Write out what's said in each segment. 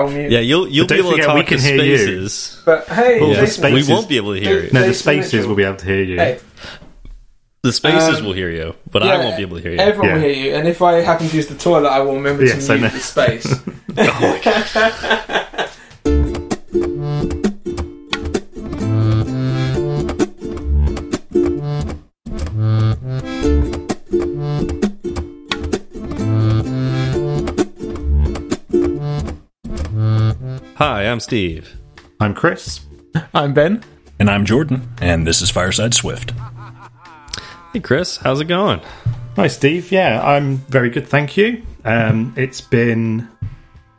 on mute. Yeah, you'll you'll But be able to talk we can to hear you. spaces. But hey, Well, the Jason, space- We won't be able to hear you. No, the spaces Mitchell. will be able to hear you. Hey, The spaces Um, will hear you, but I won't be able to hear you. Everyone will hear you, and if I happen to use the toilet, I will remember Yes, to know. mute the space. Hi, I'm Steve. I'm Chris. I'm Ben. And I'm Jordan, and this is Fireside Swift. Hey, Chris, how's it going? Hi, Steve. Yeah, I'm very good, thank you. Um, it's been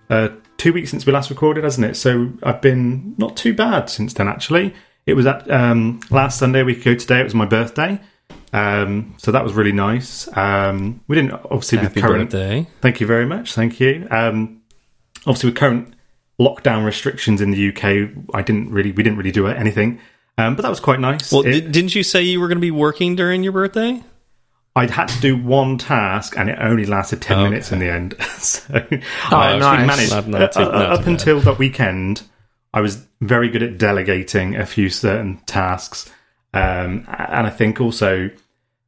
uh, two weeks since we last recorded, hasn't it? So I've been not too bad since then, actually. It was at um, last Sunday, a week ago today, it was my birthday. Um, so that was really nice. Um, we didn't, obviously, Happy with current. birthday. Thank you very much. Thank you. Um, obviously, with current lockdown restrictions in the UK, I didn't really, we didn't really do anything. Um, but that was quite nice. Well, It- didn't you say you were going to be working during your birthday? I'd had to do one task, and it only lasted ten Okay. minutes in the end. so Oh, I nice. managed Not- not too- not uh, up until that weekend. I was very good at delegating a few certain tasks, um, and I think also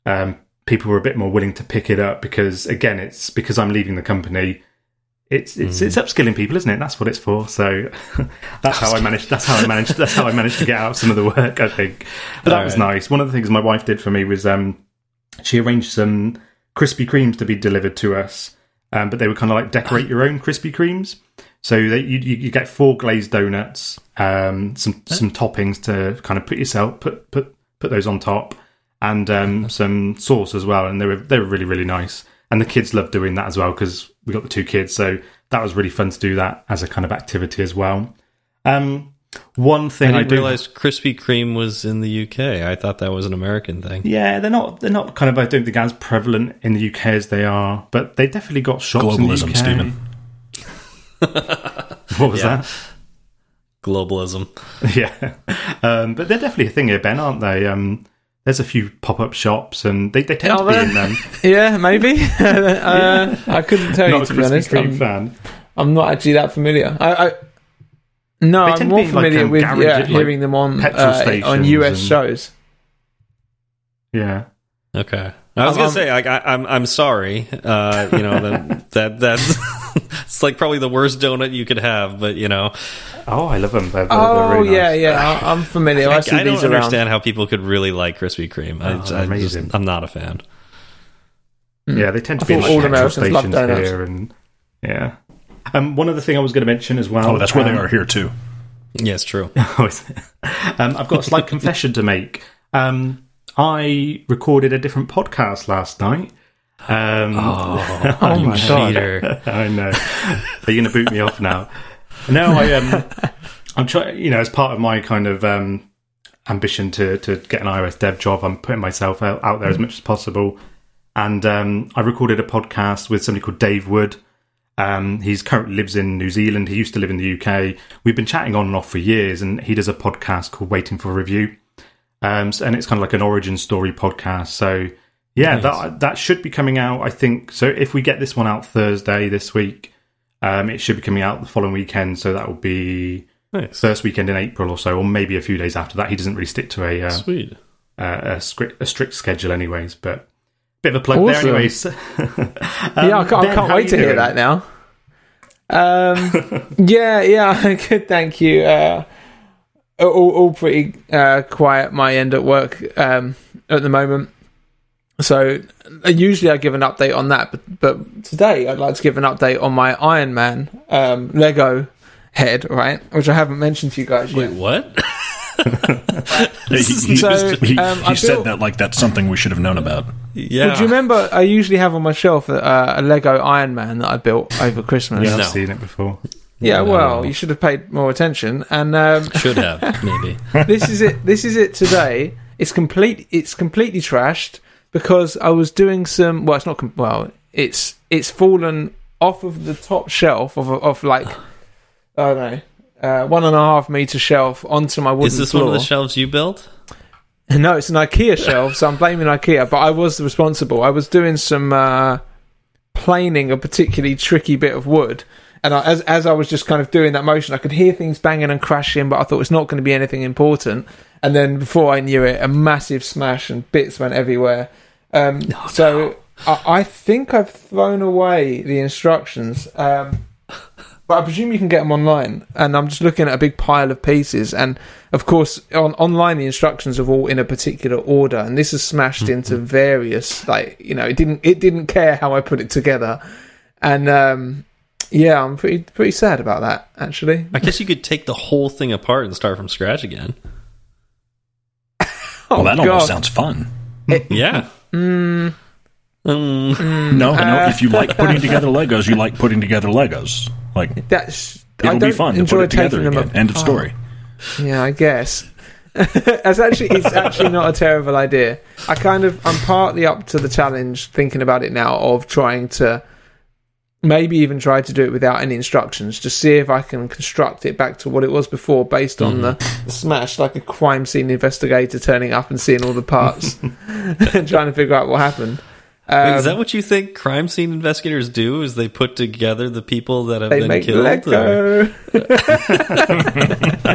um, people were a bit more willing to pick it up because, again, it's because I'm leaving the company. It's it's Hmm. it's upskilling people, isn't it? That's what it's for. So that's how I managed. That's how I managed. That's how I managed to get out some of the work. I think, but that All was right. nice. One of the things my wife did for me was um, she arranged some Krispy Kremes to be delivered to us, um, but they were kind of like decorate your own Krispy Kremes. So they, you, you you get four glazed donuts, um, some some toppings to kind of put yourself put put put those on top, and um, some sauce as well. And they were they were really really nice. And the kids loved doing that as well because we got the two kids, so that was really fun to do that as a kind of activity as well. Um, one thing I, didn't do realize Krispy Kreme was in the UK. I thought that was an American thing. Yeah, they're not. They're not kind of. I don't think as prevalent in the UK as they are, but they definitely got shops Globalism, in the UK. Stephen. What was Yeah. Globalism. yeah, um, but they're definitely a thing here, Ben, aren't they? Um, there's a few pop-up shops, and they, they tend Are to be there? in them. Yeah, maybe. uh, I couldn't tell you to a be honest. I'm, fan. I'm not actually that familiar. I, I no, I'm tend to more be in, like, familiar um, with garage- yeah, like, hearing them on petrol uh, on US and- shows. Yeah, Okay. I was Um, gonna say, like, I, I'm I'm sorry. Uh, you know that that that's it's like probably the worst donut you could have, but you know, Oh, I love them. They're, they're, Oh they're really yeah, nice. yeah. I, I'm familiar. I, I, see I don't these around. understand how people could really like Krispy Kreme. I, Oh, I they're amazing. Just, I'm not a fan. Yeah, they tend to I be like all petrol Americans love stations donuts. here, and yeah. Um, one other thing I was going to mention as well. Oh, that's where um, they are here, too. Yes, true. Oh, is it? um, I've got a slight confession to make. Um, I recorded a different podcast last night. Um, Oh, Oh you my God. I know. Are you going to boot me off now? No, I um, I'm trying. You know, as part of my kind of um, ambition to to get an iOS dev job, I'm putting myself out, out there as much as possible. And um, I recorded a podcast with somebody called Dave Wood. Um, he's currently lives in New Zealand. He used to live in the UK. We've been chatting on and off for years, and he does a podcast called Waiting for Review. Um, so- and it's kind of like an origin story podcast. So yeah, Nice. that that should be coming out. I think so. If we get this one out Thursday this week, um, it should be coming out the following weekend. So that will be Nice, first weekend in April or so, or maybe a few days after that. He doesn't really stick to a uh, sweet. uh, a, strict, a strict schedule, anyways. But bit of a plug Awesome. there, anyways. Um, yeah, I can't, I can't wait to hear that now. Um, yeah, yeah, good. Thank you. Uh, all, all pretty uh, quiet. My end at work um, at the moment. So uh, usually I give an update on that, but, but today I'd like to give an update on my Iron Man um, Lego head, right? Which I haven't mentioned to you guys yet. Wait, yet. what? He, he- So, he- um, he said built- that like that's something we should have known about. yeah. Well, do you remember I usually have on my shelf uh, a Lego Iron Man that I built over Christmas? Yeah, No. I've seen it before. Yeah, No. well, you should have paid more attention. And um, Should have maybe. this is it. This is it today. It's complete. It's completely trashed because I was doing some. Well, it's not. Well, it's it's fallen off of the top shelf of of like I don't know. Uh, one and a half meter shelf onto my wooden Is this floor. one of the shelves you built? No, it's an IKEA shelf, so I'm blaming IKEA. But I was responsible. I was doing some uh, planing a particularly tricky bit of wood, And I, as as I was just kind of doing that motion, I could hear things banging and crashing, but I thought it's not going to be anything important. And then before I knew it, a massive smash and bits went everywhere. Um, so I, I think I've thrown away the instructions. Um, but I presume you can get them online. And I'm just looking at a big pile of pieces. And of course, on online, the instructions are all in a particular order. And this is smashed into various, like you know, it didn't it didn't care how I put it together. And um, yeah, I'm pretty pretty sad about that actually. I guess you could take the whole thing apart and start from scratch again. well, that Oh, God. almost sounds fun. Yeah. Mm, Mm. No, Uh, no. If you like putting together Legos, you like putting together Legos. Like that's it'll be fun to put it together again. End of story. Yeah, I guess. it's actually it's actually not a terrible idea. I kind of I'm partly up to the challenge thinking about it now of trying to maybe even try to do it without any instructions, just see if I can construct it back to what it was before based on the, the smash, like a crime scene investigator turning up and seeing all the parts and trying to figure out what happened. Wait, Um, is that what you think crime scene investigators do? Is they put together the people that have been killed?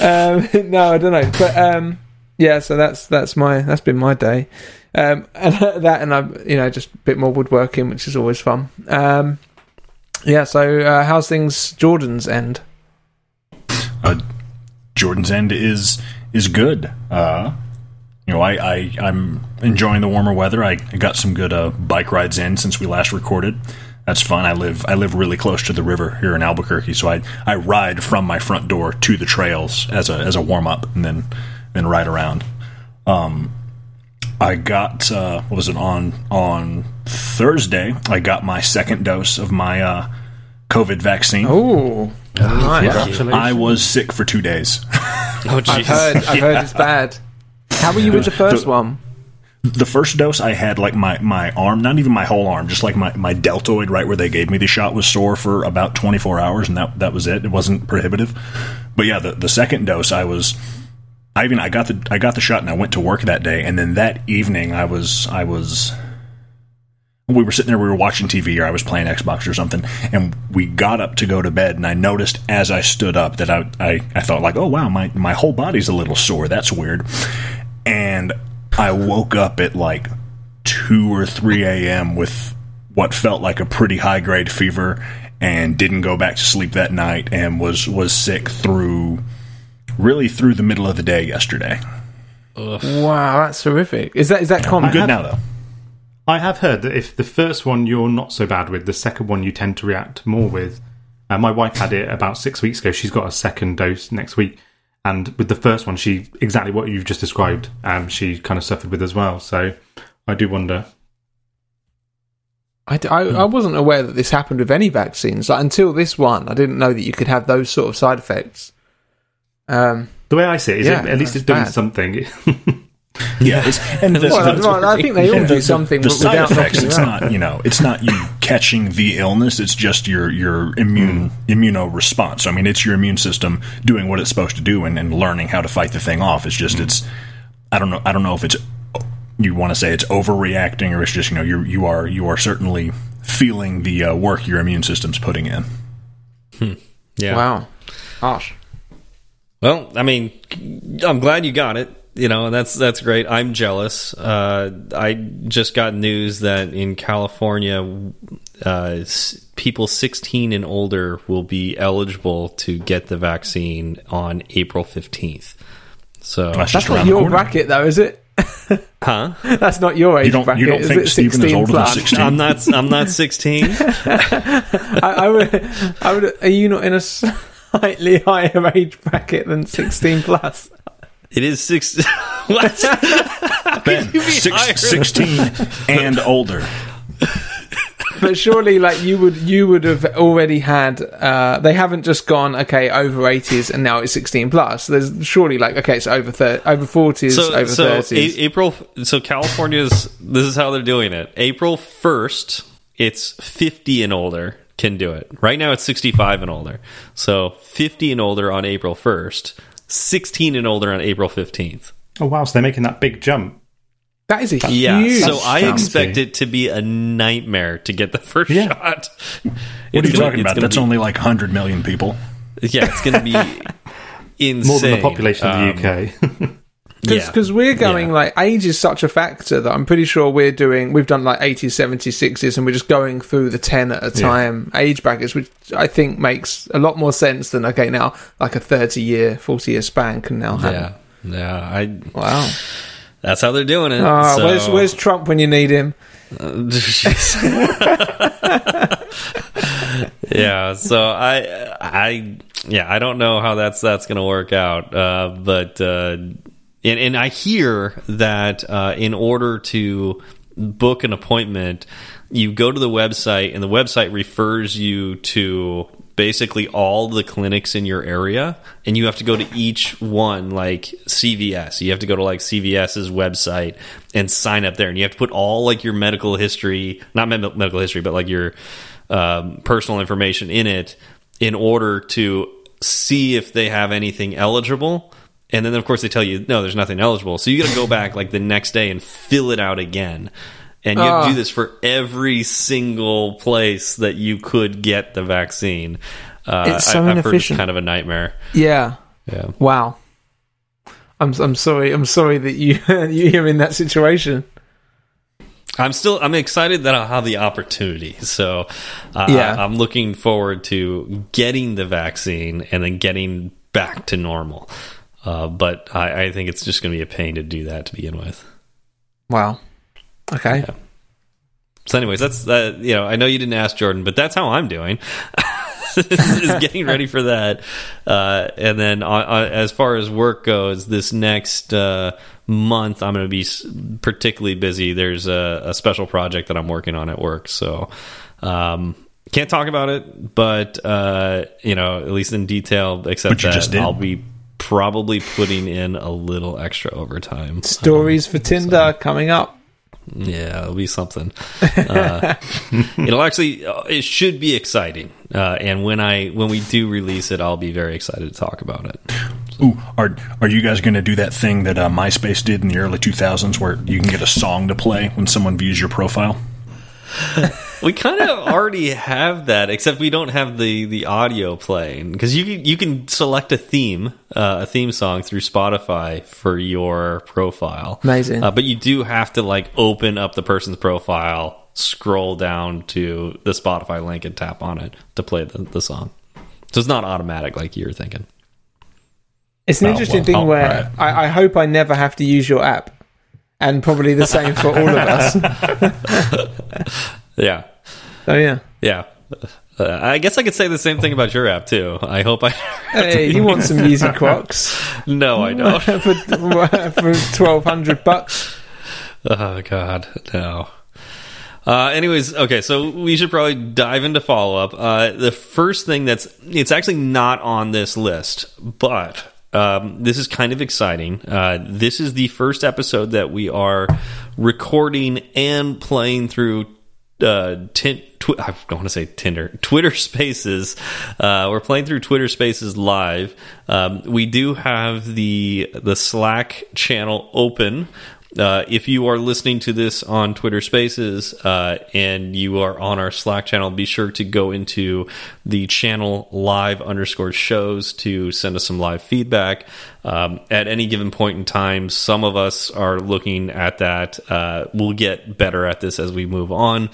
Um, no, I don't know, but um, yeah. So that's that's my that's been my day, um, and that and I'm, you know just a bit more woodworking, which is always fun. Um, yeah. So uh, how's things? Jordan's end. uh, Jordan's End is is good. Uh, you know, I, I I'm enjoying the warmer weather. I, got some good uh, bike rides in since we last recorded. That's fun. I live I live really close to the river here in Albuquerque, so I I ride from my front door to the trails as a as a warm up, and then then ride around. Um, I got uh, what was it on on Thursday? I got my second dose of my uh, COVID vaccine. Oh, nice. Congratulations. I was sick for two days. Oh, I've heard. I've heard it's bad. How were you with the first The- one? the first dose I had like my my arm, not even my whole arm, just like my my deltoid right where they gave me the shot was sore for about 24 hours and that that was it. It wasn't prohibitive. But yeah, the the second dose I was I even I got the I got the shot and I went to work that day and then that evening I was I was we were sitting there, we were watching TV, or I was playing Xbox or something, and we got up to go to bed, and I noticed as I stood up that I, I, I thought like, oh wow, my, my whole body's a little sore. That's weird. And I woke up at like two or three a.m. with what felt like a pretty high grade fever, and didn't go back to sleep that night, and was was sick through really through the middle of the day yesterday. Wow, that's horrific. Is that is that common? I'm good have- now though. I have heard that if the first one you're not so bad with, the second one you tend to react more with. Uh, my wife had it about six weeks ago. She's got a second dose next week, and with the first one, she exactly what you've just described. Um, she kind of suffered with as well. So I do wonder. I, d- I- I wasn't aware that this happened with any vaccines. Like until this one, I didn't know that you could have those sort of side effects. Um, The way I see it is, Yeah, it, at least it's doing bad. something. Yeah, it's, and the, well, the- well, I think they all and do the- something, The but side effects, knocking it's out. not you know, it's not you catching the illness. It's just your your immune immuno response. I mean, it's your immune system doing what it's supposed to do and, and learning how to fight the thing off. It's just it's I don't know I don't know if it's you want to say it's overreacting or it's just you know you you are you are certainly feeling the uh, work your immune system's putting in. Yeah. Wow, harsh. Well, I mean, I'm glad you got it. You know, that's that's great. I'm jealous. Uh, I just got news that in California, uh, people 16 and older will be eligible to get the vaccine on April 15th. So, That's That's not your corner. bracket, though, is it? huh? That's not your age You don't bracket. you don't is think it? Steven is 16 older than plus? sixteen? I'm not. I'm not 16. I, I would. I would. Are you not in a slightly higher age bracket than sixteen plus? It is six. what? Ben, six- 16 and older. But surely, like you would, you would have already had. Uh, they haven't just gone okay over eighties and now it's sixteen plus. There's surely like okay, it's over thir- over forties, so, over so thirties. A- April. So California's. This is how they're doing it. April first, it's 50 and older can do it. Right now, it's 65 and older. So 50 and older on April 1st, 16 and older on April 15th. oh wow! So they're making that big jump. That is a Yeah, huge. so I expect it to be a nightmare to get the first Yeah. shot. What are you talking about? That's be, only like 100 million people. yeah, it's going to be insane. More than the population of Um, the UK. because yeah. we're going Yeah. like age is such a factor that I'm pretty sure we're doing we've done like 80s 70s 60s and we're just going through the 10 at a time age brackets which I think makes a lot more sense than okay now like a 30 year 40 year span can now happen Yeah, yeah. I wow that's how they're doing it. Ah, so- where's where's Trump when you need him yeah so i i yeah i don't know how that's that's gonna work out uh but uh and, and i hear that uh in order to book an appointment you go to the website and the website refers you to basically all the clinics in your area and you have to go to each one like CVS you have to go to like CVS's website and sign up there and you have to put all like your medical history not med medical history but like your um, personal information in it in order to see if they have anything eligible and then of course they tell you no there's nothing eligible so you got to go back like the next day and fill it out again and you have to Ah. do this for every single place that you could get the vaccine. Uh, It's so I, I've heard it's inefficient. kind of a nightmare. yeah Yeah. wow I'm I'm sorry I'm sorry that you you're in that situation I'm still I'm excited that I'll have the opportunity. So uh, Yeah. I'm looking forward to getting the vaccine and then getting back to normal. Uh, but I, I think it's just going to be a pain to do that to begin with. wow okay So, anyways, that's that. You know, I know you didn't ask Jordan, but that's how I'm doing. is getting ready for that, uh, and then on, on, as far as work goes, this next uh, month I'm going to be particularly busy. There's a, a special project that I'm working on at work, so um, can't talk about it. But uh, you know, at least in detail, except But you that just. I'll be probably putting in a little extra overtime. stories for Tinder coming up Yeah, it'll be something. Uh, it'll actually, uh, it should be exciting. Uh, and when I when we do release it, I'll be very excited to talk about it. Ooh, are are you guys going to do that thing that uh, MySpace did in the early 2000s, where you can get a song to play when someone views your profile? We kind of already have that, except we don't have the the audio playing because you can, you can select a theme, uh, a theme song through Spotify for your profile. Amazing. uh, but you do have to like open up the person's profile, scroll down to the Spotify link, and tap on it to play the, the song. So it's not automatic like you're thinking. It's an Oh, interesting well, thing oh, where right. I, I hope I never have to use your app, and probably the same for all of us. Yeah, Oh yeah, yeah. Uh, I guess I could say the same thing about your app too. I hope I. hey, you want some Yeezy Crocs no, I don't. for for twelve hundred bucks? Oh God, no. Uh, anyways, okay, so we should probably dive into follow up. Uh, the first thing that's it's actually not on this list, but um, this is kind of exciting. Uh, this is the first episode that we are recording and playing through. Uh, tin, tw- I want to say Tinder, Twitter Spaces. Uh, we're playing through Twitter Spaces live. Um, we do have the the Slack channel open. Uh, if you are listening to this on Twitter Spaces uh, and you are on our Slack channel, be sure to go into the channel live underscore shows to send us some live feedback. Um, at any given point in time, some of us are looking at that. Uh, we'll get better at this as we move on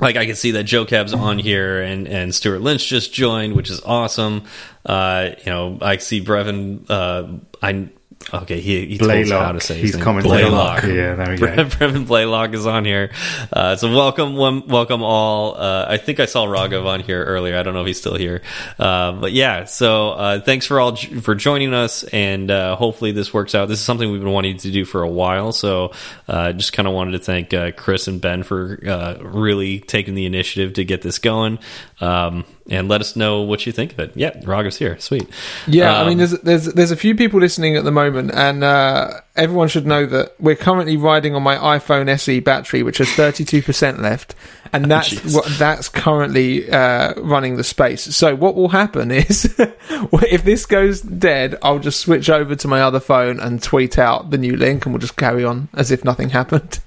like I can see that Joe Cab's on here and and Stuart Lynch just joined, which is awesome. Uh, you know, I see Brevin. Uh, I okay, he he told us how to say his He's name. commented. Blaylock. Yeah, there we go. Brevin Blaylock is on here. Uh, so welcome, welcome all. Uh, I think I saw Raghav on here earlier. I don't know if he's still here, uh, but yeah. So uh, thanks for all for joining us, and uh, hopefully this works out. This is something we've been wanting to do for a while. So uh, just kind of wanted to thank uh, Chris and Ben for uh, really taking the initiative to get this going. Um, and let us know what you think of it. Yeah, Raghav's here. Sweet. Yeah, I mean, Um, there's there's there's a few people listening at the moment, and uh, everyone should know that we're currently riding on my iPhone SE battery, which has 32 percent left, and that's what that's currently uh, running the space. So what will happen is, if this goes dead, I'll just switch over to my other phone and tweet out the new link, and we'll just carry on as if nothing happened.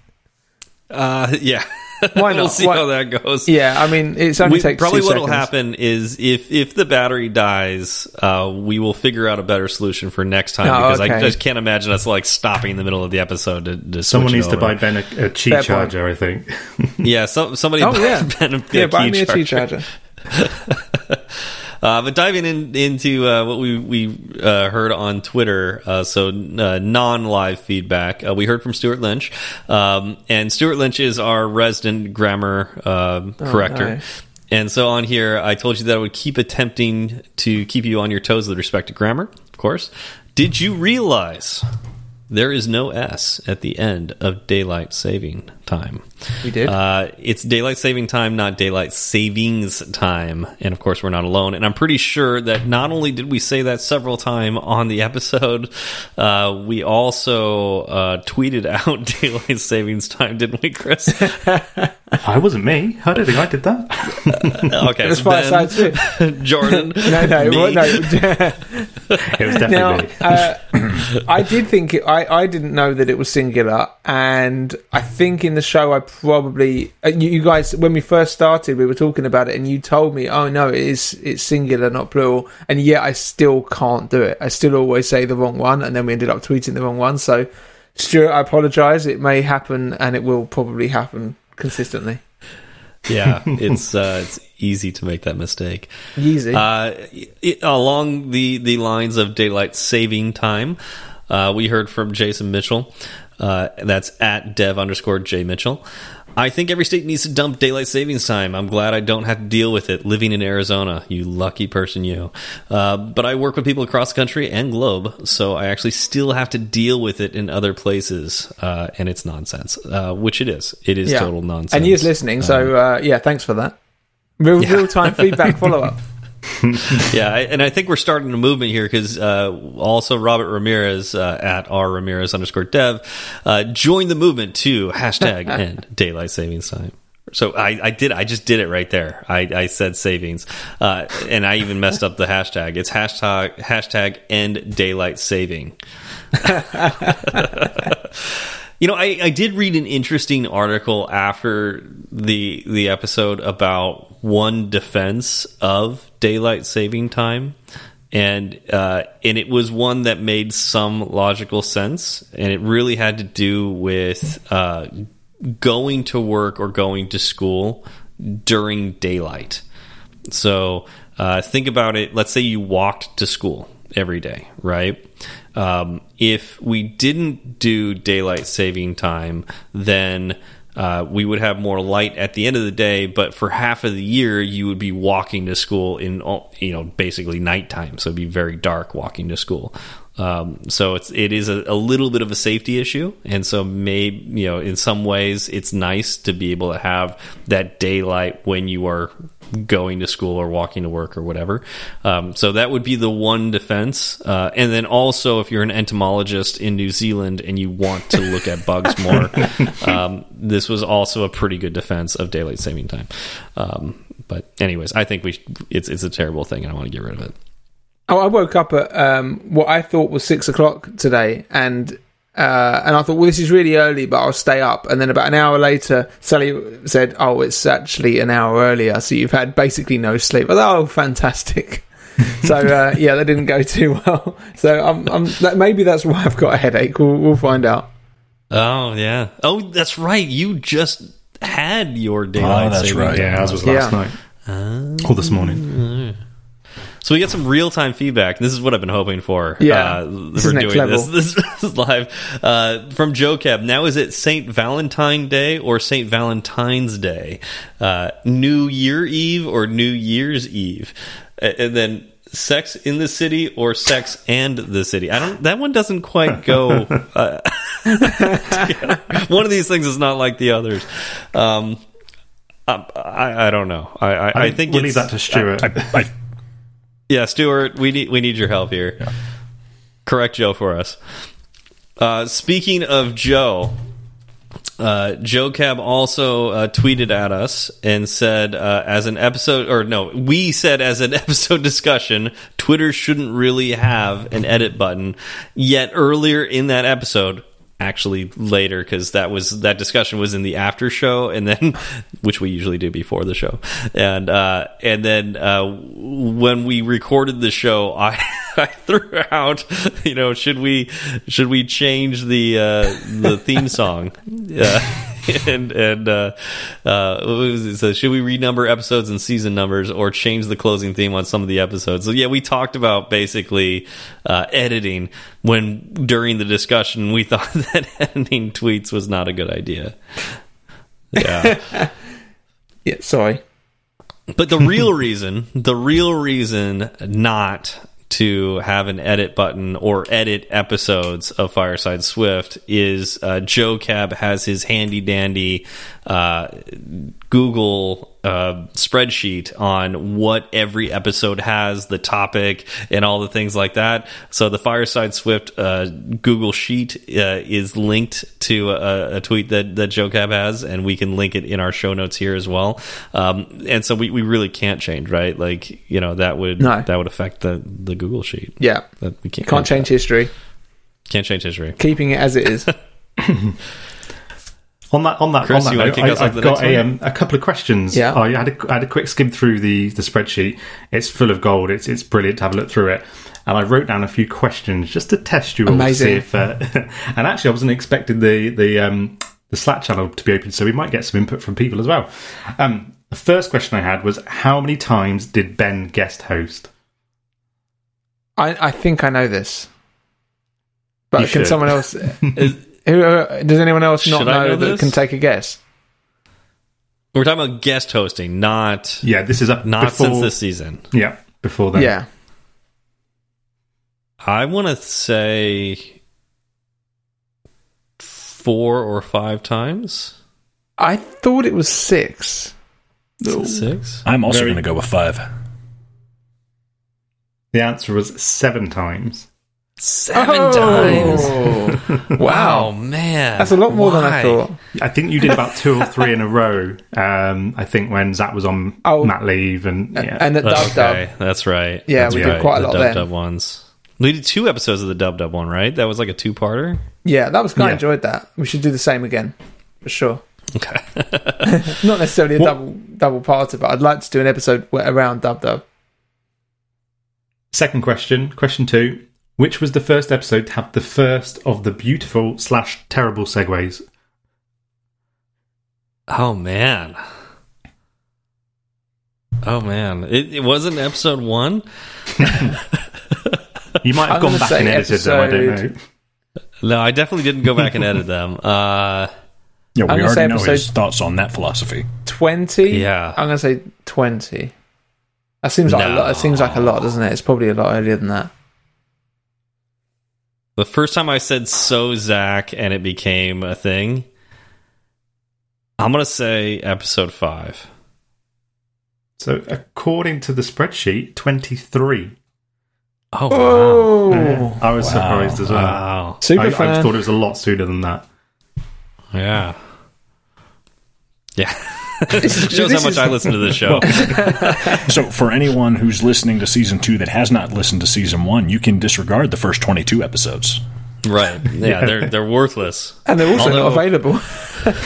Uh, yeah. Why we'll see Why- how that goes. Yeah, I mean, it's only We, takes probably two what will seconds. happen is if if the battery dies, uh, we will figure out a better solution for next time Oh, because I just can't imagine us like stopping in the middle of the episode to, to Someone switch it needs to buy Ben a, a Qi Fair point. charger, I think. Yeah, some, somebody. Oh buy yeah, Ben a, yeah. a Buy key me a Qi charger. Uh, but diving in, into uh, what we we uh, heard on Twitter, uh, so uh, non-live feedback, uh, we heard from Stuart Lynch, um, and Stuart Lynch is our resident grammar uh, corrector. no. And so on here, I told you that I would keep attempting to keep you on your toes with respect to grammar. Of course, did you realize there is no S at the end of daylight saving time? We did. Uh, it's daylight saving time, not daylight savings time. And of course, we're not alone. And I'm pretty sure that not only did we say that several times on the episode, uh, we also uh, tweeted out daylight savings time, didn't we, Chris? I wasn't me. I don't think I did that. okay, It was so Ben, fireside too. Jordan, No, no, me. well, no. It was definitely now, me. uh, I did think it, I I didn't know that it was singular, and I think in the show I probably uh, you, you guys when we first started we were talking about it, and you told me, oh no, it is it's singular, not plural, and yet I still can't do it. I still always say the wrong one, and then we ended up tweeting the wrong one. So, Stuart, I apologise. It may happen, and it will probably happen consistently. yeah, it's uh, it's easy to make that mistake. Easy. Uh, it, along the, the lines of daylight saving time, uh, we heard from Jason Mitchell. Uh, that's at dev underscore J Mitchell. I think every state needs to dump daylight savings time. I'm glad I don't have to deal with it living in Arizona. You lucky person, you. Uh, but I work with people across the country and globe, so I actually still have to deal with it in other places, uh, and it's nonsense, uh, which it is. It is total nonsense. And he is listening, so uh, yeah, thanks for that. Real, real time feedback follow up. yeah, I- and I think we're starting a movement here because uh, also Robert Ramirez uh, at r Ramirez underscore dev uh, joined the movement to hashtag end daylight savings time. So I, I did I just did it right there. I, I said savings, uh, and I even messed up the hashtag. It's hashtag hashtag end daylight saving. You know, I, I did read an interesting article after the the episode about one defense of daylight saving time, and uh, and it was one that made some logical sense, and it really had to do with uh, going to work or going to school during daylight. So uh, think about it. Let's say you walked to school every day, right? Um, if we didn't do daylight saving time, then uh, we would have more light at the end of the day. But for half of the year, you would be walking to school in you know basically nighttime, so it'd be very dark walking to school. Um, so it's it is a, a little bit of a safety issue, and so maybe you know in some ways it's nice to be able to have that daylight when you are going to school or walking to work or whatever. Um, so that would be the one defense. Uh, and then also, if you're an entomologist in New Zealand and you want to look at bugs more, um, this was also a pretty good defense of daylight saving time. Um, but anyways, I think we it's it's a terrible thing, and I want to get rid of it. Oh, I woke up at um, what I thought was six o'clock today, and uh, and I thought, well, this is really early, but I'll stay up. And then about an hour later, Sally said, "Oh, it's actually an hour earlier, so you've had basically no sleep." I thought, "Oh, fantastic!" so uh, yeah, that didn't go too well. So I'm, I'm, that, maybe that's why I've got a headache. We'll, we'll find out. Oh yeah. Oh, that's right. You just had your daylight Oh, that's saving right. Yeah, ours was last Yeah. night. or this morning. So we get some real time feedback. This is what I've been hoping for. Yeah. uh, This for is next doing level. this. This is live uh, from Joe Cab. Now is it Saint Valentine Day or Saint Valentine's Day? Uh, New Year Eve or New Year's Eve? And then sex in the city or sex and the city? I don't. That one doesn't quite go. Uh, one of these things is not like the others. Um, I, I, I don't know. I, I, I think we'll it's, leave that to Stuart. I, I, yeah, Stuart, we need we need your help here. Correct Joe for us. Uh, speaking of Joe, Uh, Joe Cab also uh, tweeted at us and said, uh, as an episode, or no, we said as an episode discussion, Twitter shouldn't really have an edit button. Yet earlier in that episode, actually later because that was that discussion was in the after show and then which we usually do before the show. And uh and then uh when we recorded the show i i threw out you know should we should we change the uh the theme song? Yeah and and uh, uh, what was it? so should we renumber episodes and season numbers or change the closing theme on some of the episodes? So yeah, we talked about basically uh, editing when during the discussion we thought that editing tweets was not a good idea. Yeah. Yeah, sorry. But the real reason, the real reason not to have an edit button or edit episodes of Fireside Swift is uh, Joe Cab has his handy dandy uh, Google uh, spreadsheet on what every episode has, the topic, and all the things like that. So the Fireside Swift uh, Google sheet uh, is linked to a, a, tweet that, that Joe Cab has, and we can link it in our show notes here as well. Um, and so we, we really can't change, right? Like you know that would No. that would affect the the Google sheet. Yeah. That we can't Can't change history. Can't change history. Keeping it as it is. On that, on that, Chris, on that note, I, I've got a, um, a couple of questions. Yeah. I had a, I had a quick skim through the, the spreadsheet. It's full of gold. It's it's brilliant to have a look through it. And I wrote down a few questions just to test you all to see if. Uh, and actually, I wasn't expecting the the um, the Slack channel to be open, so we might get some input from people as well. Um, the first question I had was, how many times did Ben guest host? I, I think I know this. But You can should. someone else. Is- Who, uh, does anyone else not Should I know, know that this? can take a guess? We're talking about guest hosting, not Yeah, this is up not before. since this season. Yeah, before that. Yeah. I want to say four or five times. I thought it was six. Is it Six. I'm also Very- going to go with five. The answer was seven times. Seven Oh. times. Wow, man, That's a lot more than I thought. I think you did about two or three in a row. Um, I think when Zach was on Oh. mat leave and yeah. And the dub Okay, dub. that's right. Yeah, That's we did right. quite a the lot dub dub ones. We did two episodes of the dub dub one, right? That was like a two parter. Yeah, that was good. I Yeah. enjoyed that. We should do the same again. For sure. Okay. Not necessarily a What- double double parter, but I'd like to do an episode around dub dub. Second question, question two. Which was the first episode to have the first of the beautiful slash terrible segues? oh man. Oh man, it, it wasn't episode one. You might have gone back and edited them. I don't know. No, I definitely didn't go back and edit them. Uh, Yeah, we I'm gonna say already know his episode- thoughts on that philosophy. Twenty. Yeah. I'm gonna say twenty. That seems like a lot. It seems like a lot, doesn't it? It's probably a lot earlier than that. The first time I said "so Zach" and it became a thing, I'm gonna say episode five. So according to the spreadsheet, twenty three. Oh wow! Oh, I was surprised as well. Wow! super I, I thought it was a lot sooner than that. Yeah, yeah. is- Shows how much is- I listen to this show. So, for anyone who's listening to season two that has not listened to season one, you can disregard the first 22 episodes. right? Yeah, they're they're worthless. and they're also Although- not available.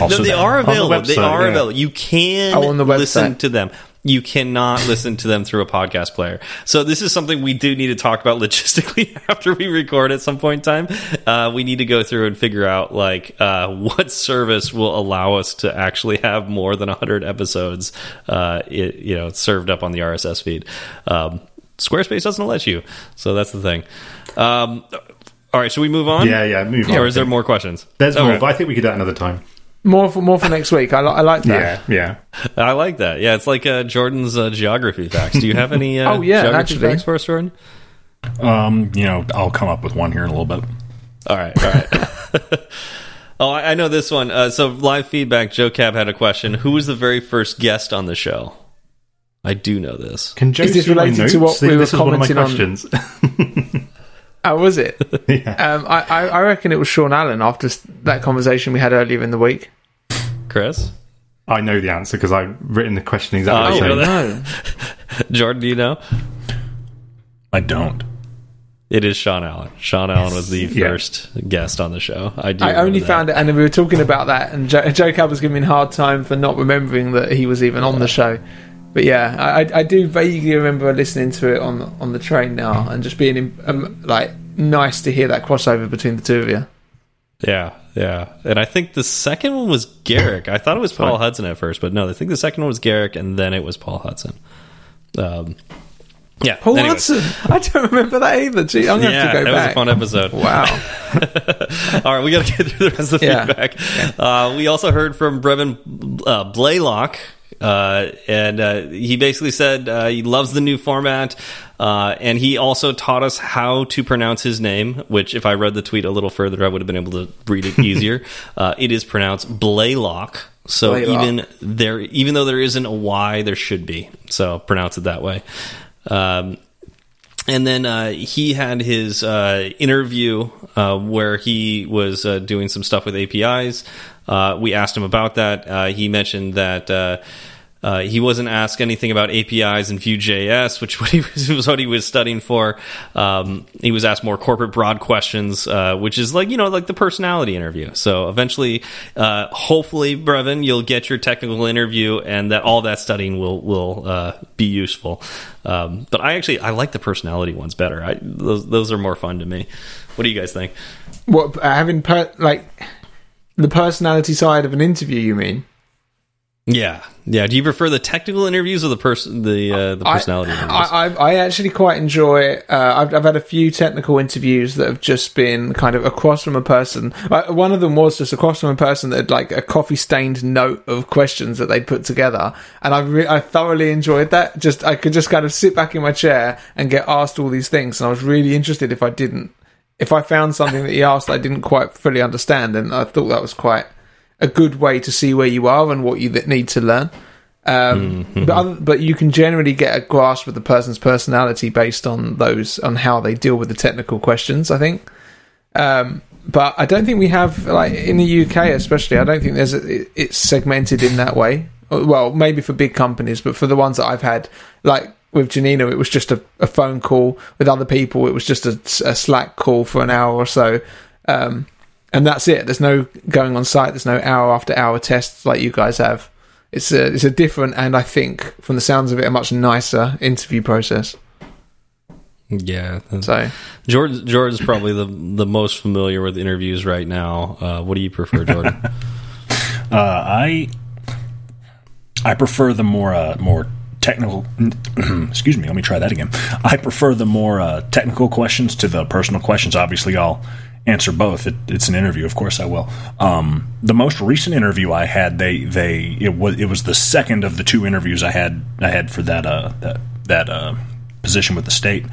Also no, they that. are On the available. they are yeah. available. You can Oh, on the listen website. to them. You cannot listen to them through a podcast player. So this is something we do need to talk about logistically after we record at some point in time. Uh, we need to go through and figure out like uh, what service will allow us to actually have more than 100 episodes, uh, it, you know, served up on the RSS feed. Um, Squarespace doesn't let you, so that's the thing. Um, all right, should we move on? Yeah, yeah. Move on. Or is there more questions? There's Okay. more, but I think we could do that another time. More for more for next week. I, li- I like that. Yeah, yeah. I like that. Yeah, it's like uh, Jordan's uh, geography facts. Do you have any uh, Oh, yeah, geography actually. facts for us, Jordan? Um, you know, I'll come up with one here in a little bit. All right, all right. oh, I, I know this one. Uh, so, live feedback. Joe Cab had a question. Who was the very first guest on the show? I do know this. Can Joe Is this related to what See, we were this is one of my commenting on? questions. Oh, was it? yeah. Um, I, I I reckon it was Sean Allen after that conversation we had earlier in the week. Chris, I know the answer because I've written the question exactly Oh, the you same. know No. Jordan, do you know? I don't. It is Sean Allen. Sean Allen was the Yeah. first guest on the show. I do. I only that. found it, and we were talking about that, and Joe, Joe Cab was giving me a hard time for not remembering that he was even on the show. But yeah, I, I- I do vaguely remember listening to it on on the train now, and just being um, like nice to hear that crossover between the two of you. Yeah, yeah. And I think the second one was Garrick. I thought it was Paul Hudson at first, but no, I think the second one was Garrick, and then it was Paul Hudson. Um, yeah. Paul anyways. Hudson, I don't remember that either. Gee, I'm gonna Yeah, have to go that was a fun episode. Wow. All right, we got to get through the rest of the Yeah. feedback. Uh, we also heard from Brevin uh, Blaylock, uh, and uh, he basically said uh, he loves the new format, uh, and he also taught us how to pronounce his name. Which, if I read the tweet a little further, I would have been able to read it easier. uh, it is pronounced Blaylock. So Blaylock. even there, even though there isn't a Y, there should be. So pronounce it that way. Um, and then uh, he had his uh, interview uh, where he was uh, doing some stuff with APIs. Uh, we asked him about that. Uh, he mentioned that uh, he wasn't asked anything about APIs and Vue.js, which he was, was what he was studying for. Um, he was asked more corporate broad questions, uh, which is like you know like the personality interview. So eventually, uh, hopefully, Brevin, you'll get your technical interview, and that all that studying will will uh, be useful. Um, but I actually I like the personality ones better. I, those those are more fun to me. What do you guys think? what having per- like the personality side of an interview? You mean? Yeah, yeah. Do you prefer the technical interviews or the person the uh, the personality I, interviews? I, I I actually quite enjoy. Uh, I've, I've had a few technical interviews that have just been kind of across from a person. Uh, one of them was just across from a person that had like a coffee stained note of questions that they'd put together, and I re- I thoroughly enjoyed that. Just I could just kind of sit back in my chair and get asked all these things, and I was really interested if I didn't. If I found something that he asked that I didn't quite fully understand, and I thought that was quite a good way to see where you are and what you need to learn. Um, but other, but you can generally get a grasp of the person's personality based on those on how they deal with the technical questions. I think. Um, but I don't think we have like in the UK, especially. I don't think there's a, it- it's segmented in that way. Well, maybe for big companies, but for the ones that I've had, like with Janina, it was just a, a phone call. With other people, it was just a, a Slack call for an hour or so. Um, and that's it. There's no going on site. There's no hour after hour tests like you guys have. It's a it's a different and I think from the sounds of it a much nicer interview process. yeah. So Jordan Jordan's probably the the most familiar with interviews right now. Uh, what do you prefer, Jordan? Uh, I I prefer the more uh, more technical. excuse me. Let me try that again. I prefer the more uh, technical questions to the personal questions. Obviously, I'll answer both. It, it's an interview, of course I will. Um, the most recent interview I had, they they it was it was the second of the two interviews I had I had for that uh that that uh position with the state,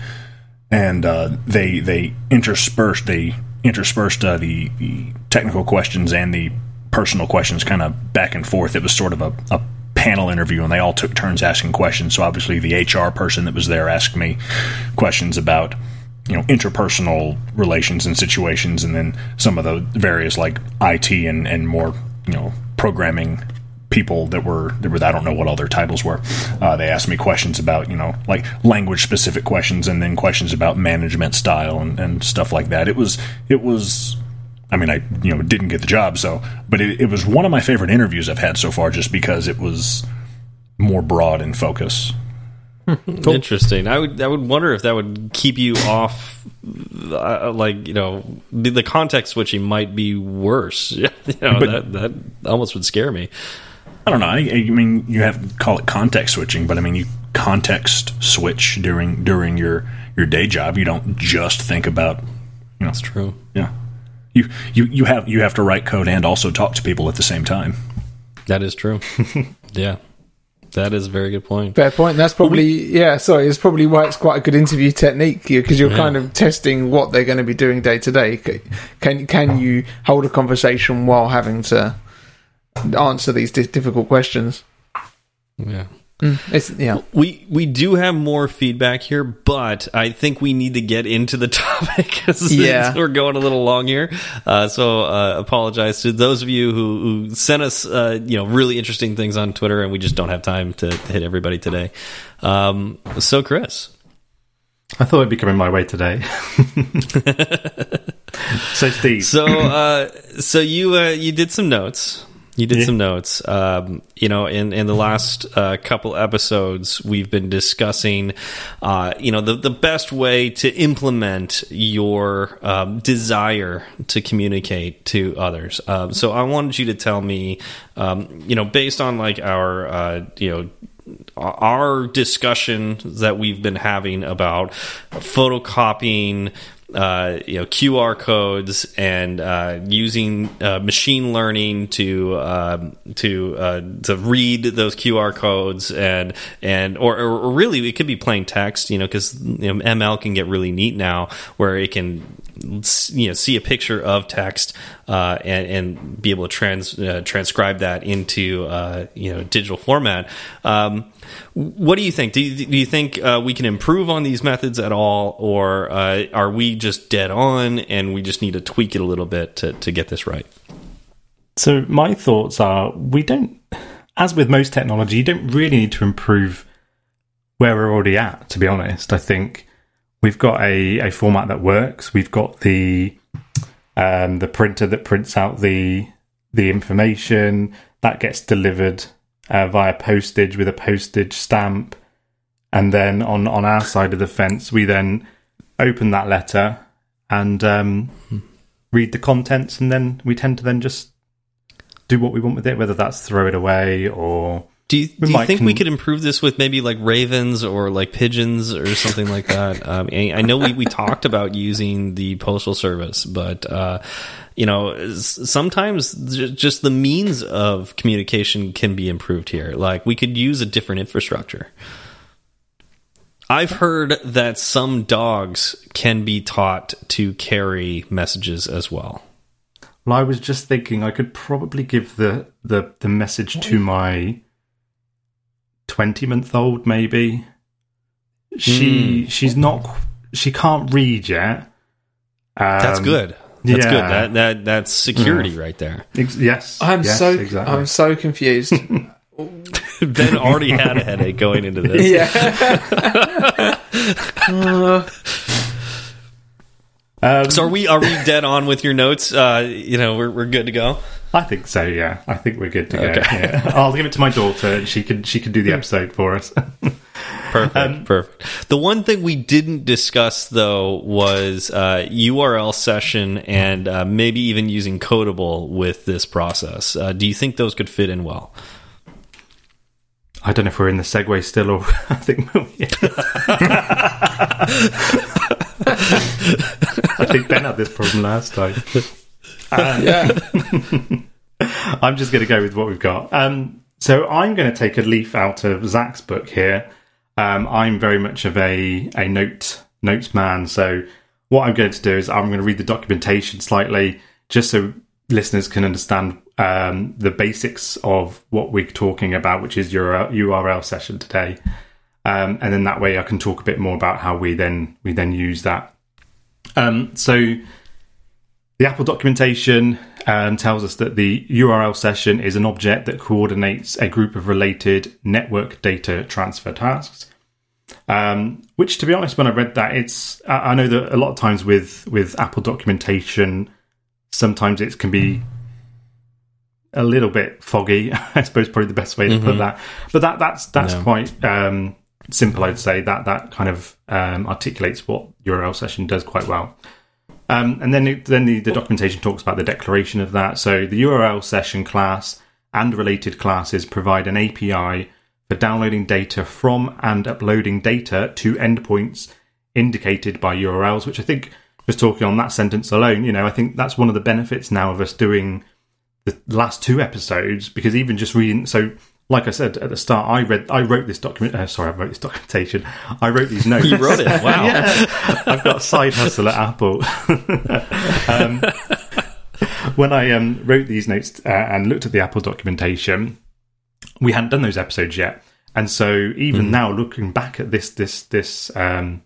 and uh, they they interspersed they interspersed uh, the, the technical questions and the personal questions kind of back and forth. It was sort of a, a panel interview, and they all took turns asking questions. So obviously, the HR person that was there asked me questions about you know interpersonal relations and situations, and then some of the various like IT and and more you know programming people that were that were I don't know what all their titles were. Uh, they asked me questions about you know like language specific questions, and then questions about management style and, and stuff like that. It was it was. I mean, I you know didn't get the job, so but it, it was one of my favorite interviews I've had so far, just because it was more broad in focus. Interesting. I would I would wonder if that would keep you off, uh, like you know, the, the context switching might be worse. you know, But- that that almost would scare me. I don't know. I, I mean, you have call it context switching, but I mean, you context switch during during your your day job. You don't just think about That's true. yeah. You you you have you have to write code and also talk to people at the same time. That is true. yeah, that is a very good point. fair point. That's probably yeah. Sorry, it's probably why it's quite a good interview technique because you're Yeah. kind of testing what they're going to be doing day to day. Can can you hold a conversation while having to answer these di- difficult questions? Yeah. It's yeah. We we do have more feedback here, but I think we need to get into the topic because Yeah. we're going a little long here. Uh, so uh, apologize to those of you who, who sent us uh, you know really interesting things on Twitter, and we just don't have time to hit everybody today. Um, so Chris, I thought it'd be coming my way today. so Steve, so uh, so you uh, you did some notes. You did Yeah. some notes. Um, you know, in in the last uh, couple episodes, we've been discussing, uh, you know, the the best way to implement your um, desire to communicate to others. Um, so I wanted you to tell me, um, you know, based on like our, uh, you know our discussion that we've been having about photocopying uh, you know QR codes and uh, using uh, machine learning to um to uh, to read those QR codes and and or, or really it could be plain text you know because you know, ML can get really neat now where it can you know see a picture of text uh, and and be able to trans uh, transcribe that into uh, you know digital format. Um, what do you think? Do you, do you think uh, we can improve on these methods at all, or uh, are we just dead on and we just need to tweak it a little bit to, to get this right? So my thoughts are we don't as with most technology, you don't really need to improve where we're already at, to be honest. I think we've got a, a format that works. We've got the um, the printer that prints out the the information. That gets delivered uh, via postage with a postage stamp, and then on on our side of the fence, we then open that letter and um, read the contents, and then we tend to then just do what we want with it, whether that's throw it away or Do you, do you think we could improve this with maybe like ravens or like pigeons or something like that? Um, I I know we, we talked about using the postal service, but uh, you know, sometimes just the means of communication can be improved here. Like we could use a different infrastructure. I've heard that some dogs can be taught to carry messages as well. Well, I was just thinking I could probably give the the, the message to my twenty month old. Maybe she she's not she can't read yet. Um, That's good. That's yeah. good. That that that's security right there. Ex- yes, I'm yes, so exactly. I'm so confused. Ben already had a headache going into this. yeah. Uh, Um, So are we are we dead on with your notes? Uh, you know, we're we're good to go. I think so. Yeah, I think we're good to go. Yeah. I'll give it to my daughter. and She can she can do the episode for us. Perfect. perfect. The one thing we didn't discuss though was uh, URL session and uh, maybe even using Codable with this process. Uh, do you think those could fit in well? I don't know if we're in the segue still, or I think. I think Ben had this problem last time. Yeah. I'm just going to go with what we've got. Um, so I'm going to take a leaf out of Zach's book here. Um, I'm very much of a a note notes man. So what I'm going to do is I'm going to read the documentation slightly, just so listeners can understand um, the basics of what we're talking about, which is your URL session today. Um, and then that way I can talk a bit more about how we then we then use that. Um, so the Apple documentation um, tells us that the URL session is an object that coordinates a group of related network data transfer tasks. Um, which, to be honest, when I read that, it's I know that a lot of times with with Apple documentation, sometimes it can be a little bit foggy. I suppose probably the best way to put that. But that that's that's quite um, simple. I'd say that that kind of um, articulates what URL session does quite well. Um, and then it, then the, the documentation talks about the declaration of that. So the URL session class and related classes provide an API for downloading data from and uploading data to endpoints indicated by URLs, which I think just talking on that sentence alone, you know, I think that's one of the benefits now of us doing the last two episodes because even just reading so like I said at the start, I read, I wrote this document. Uh, sorry, I wrote this documentation. I wrote these notes. You wrote it. Wow. yeah, I've got a side hustle at Apple. um, when I um, wrote these notes uh, and looked at the Apple documentation, we hadn't done those episodes yet, And so even now, looking back at this this this um,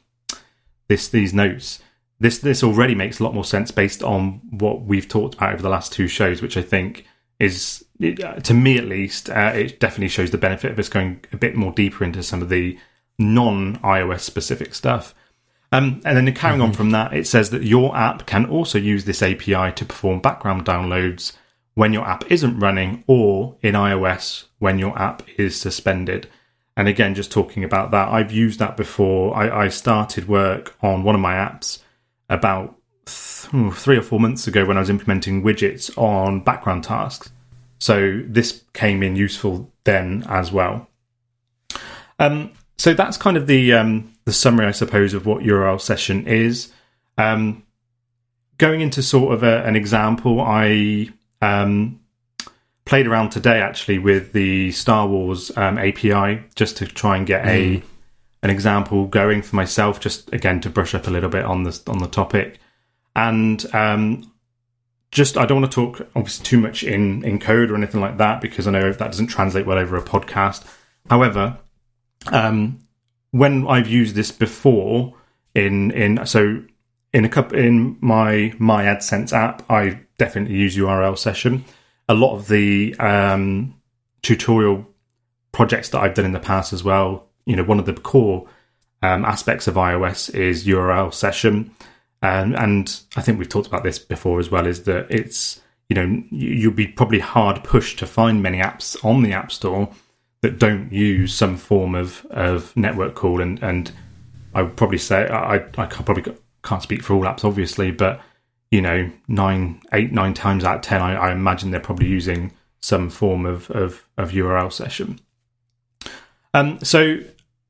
this these notes, this this already makes a lot more sense based on what we've talked about over the last two shows, which I think is to me at least, uh, it definitely shows the benefit of us going a bit more deeper into some of the non iOS specific stuff. Um, and then carrying on from that, it says that your app can also use this API to perform background downloads when your app isn't running or in iOS when your app is suspended. And again, just talking about that, I've used that before. I, I started work on one of my apps about th- three or four months ago when I was implementing widgets on background tasks. So this came in useful then as well. Um, so that's kind of the um, the summary, I suppose, of what URL session is. Um, going into sort of a, an example, I um, played around today actually with the Star Wars um, API just to try and get mm. a an example going for myself, just again to brush up a little bit on this on the topic, and um, just I don't want to talk obviously too much in in code or anything like that because I know that doesn't translate well over a podcast. However, um, when I've used this before in in so in a couple in my my AdSense app, I definitely use URL session. A lot of the um, tutorial projects that I've done in the past as well, you know, one of the core um, aspects of iOS is URL session, um, and I think we've talked about this before as well. Is that it's you know you'll be probably hard pushed to find many apps on the App Store that don't use some form of, of network call. And, and I would probably say, I, I probably can't speak for all apps, obviously, but, you know, nine, eight, nine times out of 10, I, I imagine they're probably using some form of, of, of URL session. Um, so,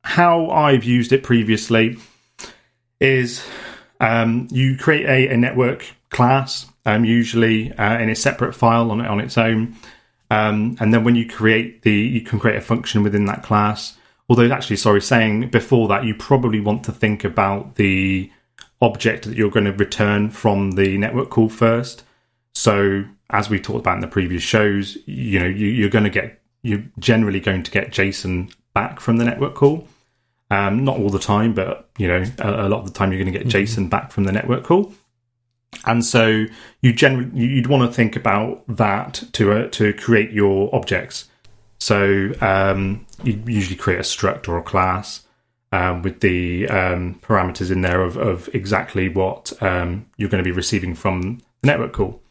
how I've used it previously is um, you create a, a network class, um, usually uh, in a separate file on, on its own. Um, and then when you create the, you can create a function within that class. Although, actually, sorry, saying before that, you probably want to think about the object that you're going to return from the network call first. So, as we talked about in the previous shows, you know, you, you're going to get, you're generally going to get JSON back from the network call. Um, not all the time, but you know, a, a, lot of the time you're going to get mm-hmm. JSON back from the network call and so you generally you'd want to think about that to uh, to create your objects. So um, you usually create a struct or a class um, with the um, parameters in there of, of exactly what um, you're going to be receiving from the network call.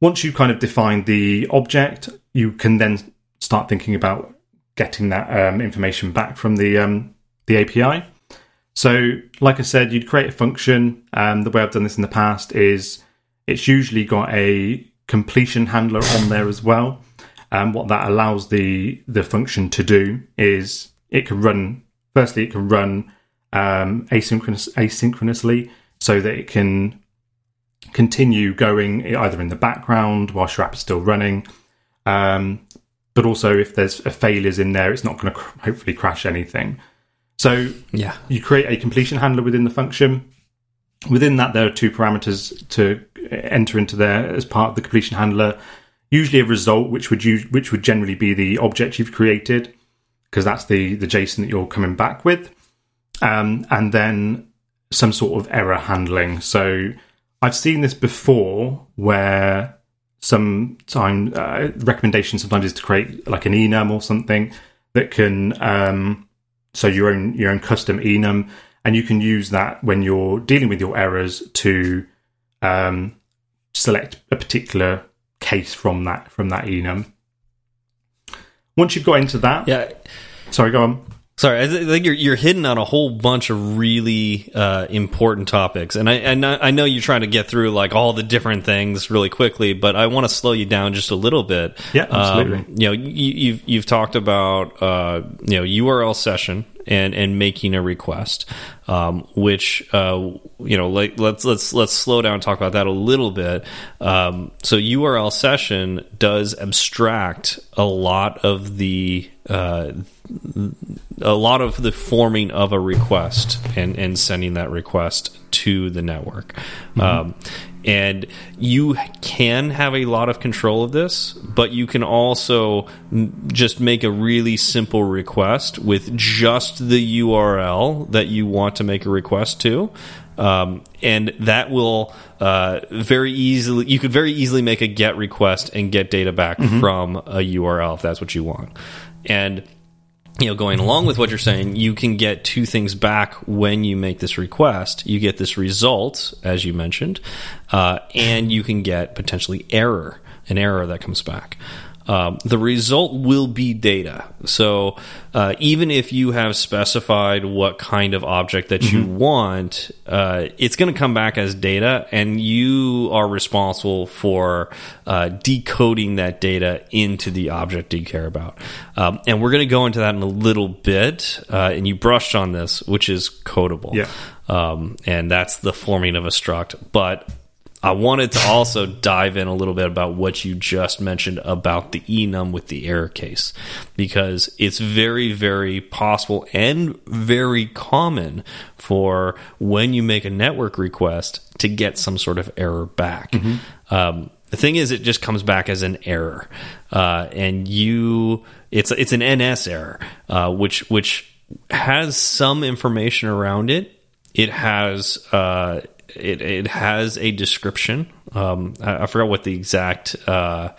Once you kind of define the object, you can then start thinking about getting that um, information back from the um, the API. So, like I said, you'd create a function. Um, the way I've done this in the past is it's usually got a completion handler on there as well. And um, what that allows the the function to do is it can run. Firstly, it can run um, asynchronous, asynchronously, so that it can continue going either in the background whilst your app is still running. Um, but also, if there's a failures in there, it's not going to cr- hopefully crash anything. So yeah, you create a completion handler within the function. Within that, there are two parameters to enter into there as part of the completion handler. Usually, a result, which would use, which would generally be the object you've created, because that's the the JSON that you're coming back with, um, and then some sort of error handling. So I've seen this before, where some time uh, recommendation sometimes is to create like an enum or something that can um, so your own your own custom enum, and you can use that when you're dealing with your errors to um, select a particular case from that from that enum. Once you've got into that, yeah. Sorry, go on. Sorry, I think you're you're hitting on a whole bunch of really uh, important topics, and I and I know you're trying to get through like all the different things really quickly, but I want to slow you down just a little bit. Yeah, absolutely. Um, you know, you, you've you've talked about uh, you know URL session and and making a request, um, which uh, you know, like let's let's let's slow down and talk about that a little bit. Um, so URL session does abstract a lot of the uh, a lot of the forming of a request and and sending that request to the network. Mm -hmm. um, and you can have a lot of control of this, but you can also just make a really simple request with just the URL that you want to make a request to. Um, and that will uh, very easily, you could very easily make a GET request and get data back mm -hmm. from a URL if that's what you want. And you know, going along with what you're saying, you can get two things back when you make this request. You get this result, as you mentioned, uh, and you can get potentially error, an error that comes back. Um, the result will be data. So uh, even if you have specified what kind of object that mm -hmm. you mm-hmm. want, uh, it's going to come back as data, and you are responsible for uh, decoding that data into the object you care about. Um, and we're going to go into that in a little bit. Uh, and you brushed on this, which is codable. Yeah. Um, and that's the forming of a struct. But I wanted to also dive in a little bit about what you just mentioned about the enum with the error case, because it's very, very possible and very common for when you make a network request to get some sort of error back. Mm -hmm. um, the thing is, it just comes back as an error, uh, and you it's it's an NS error, uh, which which has some information around it. It has uh, it it has a description. Um, I, I, forgot what the exact uh,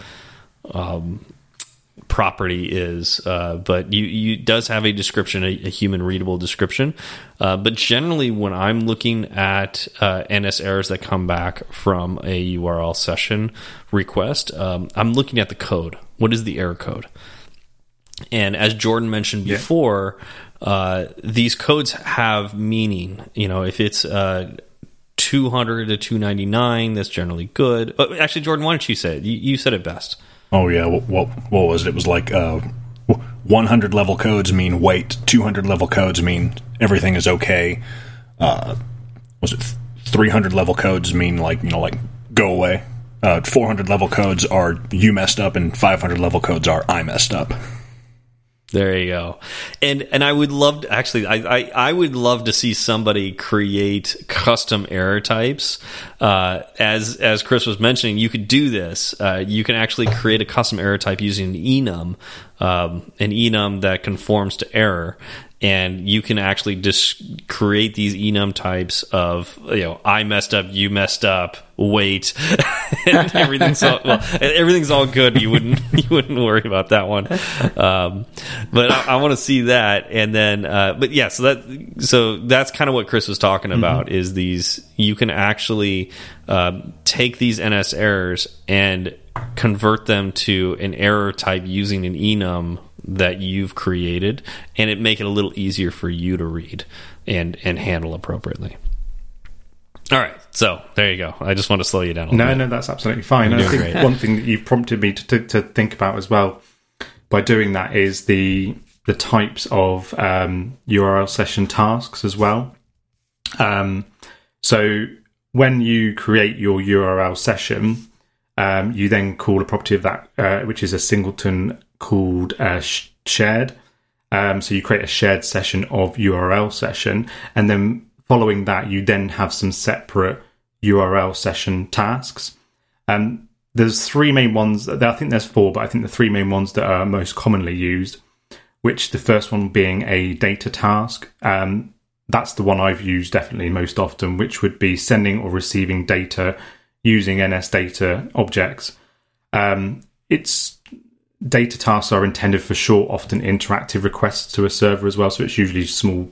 um, property is, uh, but you you does have a description, a, a human readable description. Uh, but generally, when I'm looking at uh, NS errors that come back from a URL session request, um, I'm looking at the code. What is the error code? And as Jordan mentioned before, yeah. Uh, these codes have meaning. You know, if it's uh, 200 to 299 that's generally good. But actually jordan why don't you say it? You, you said it best. Oh yeah what, what, what was it? It was like uh, 100 level codes mean wait 200 level codes mean everything is okay. Uh, was it 300 level codes mean like you know like go away? Uh, 400 level codes are you messed up and 500 level codes are i messed up there you go. And and I would love to actually I, I, I would love to see somebody create custom error types. Uh, as as Chris was mentioning, you could do this. Uh, you can actually create a custom error type using an enum, um, an enum that conforms to error, and you can actually just create these enum types of you know I messed up, you messed up, wait, and everything's all, well, everything's all good. You wouldn't you wouldn't worry about that one, um, but I, I want to see that. And then, uh, but yeah, so that so that's kind of what Chris was talking mm-hmm. about mm -hmm. is these you can actually uh, take these NS errors and convert them to an error type using an enum that you've created and it make it a little easier for you to read and and handle appropriately. All right, so there you go. I just want to slow you down. no, bit. no, that's absolutely fine. I think great. one thing that you've prompted me to, to, to, think about as well by doing that is the the types of um, URL session tasks as well. Um, so when you create your URL session, um, you then call a property of that, uh, which is a singleton called uh, shared. Um, so you create a shared session of URL session, and then following that, you then have some separate URL session tasks. Um, there's three main ones. I think there's four, but I think the three main ones that are most commonly used. Which the first one being a data task. Um, that's the one I've used definitely most often, which would be sending or receiving data using NS data objects. Um, it's data tasks are intended for short, often interactive requests to a server as well. So it's usually small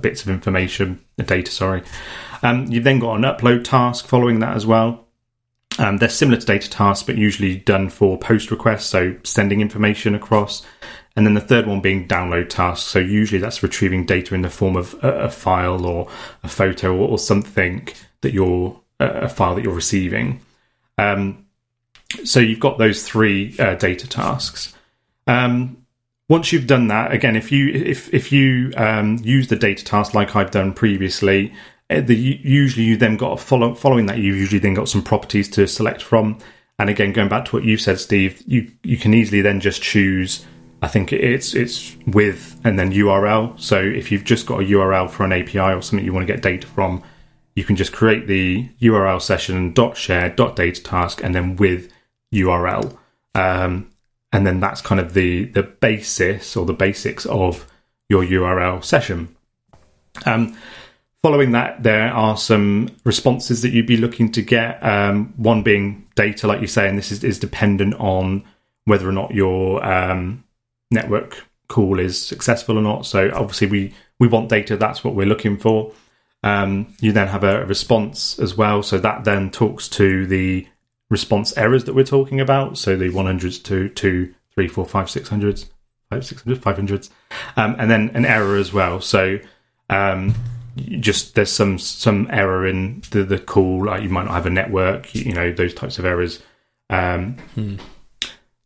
bits of information, data, sorry. Um, you've then got an upload task following that as well. Um, they're similar to data tasks, but usually done for post requests, so sending information across. And then the third one being download tasks. So usually that's retrieving data in the form of a, a file or a photo or, or something that you're a file that you're receiving. Um, so you've got those three uh, data tasks. Um, once you've done that, again, if you if if you um, use the data task like I've done previously, uh, the, usually you then got follow, following that you usually then got some properties to select from. And again, going back to what you said, Steve, you you can easily then just choose I think it's it's with and then URL. So if you've just got a URL for an API or something you want to get data from, you can just create the URL session dot share dot data task and then with URL. Um, and then that's kind of the the basis or the basics of your URL session. Um, following that, there are some responses that you'd be looking to get. Um, one being data, like you say, and this is, is dependent on whether or not your um, network call is successful or not. So obviously, we we want data. That's what we're looking for. Um, you then have a response as well. So that then talks to the response errors that we're talking about. So the 100s to, to 3, 4, 5, 600s, 5, 600s, 500s. Um, and then an error as well. So um, just there's some some error in the, the call, like you might not have a network, you, you know, those types of errors. Um, Hmm.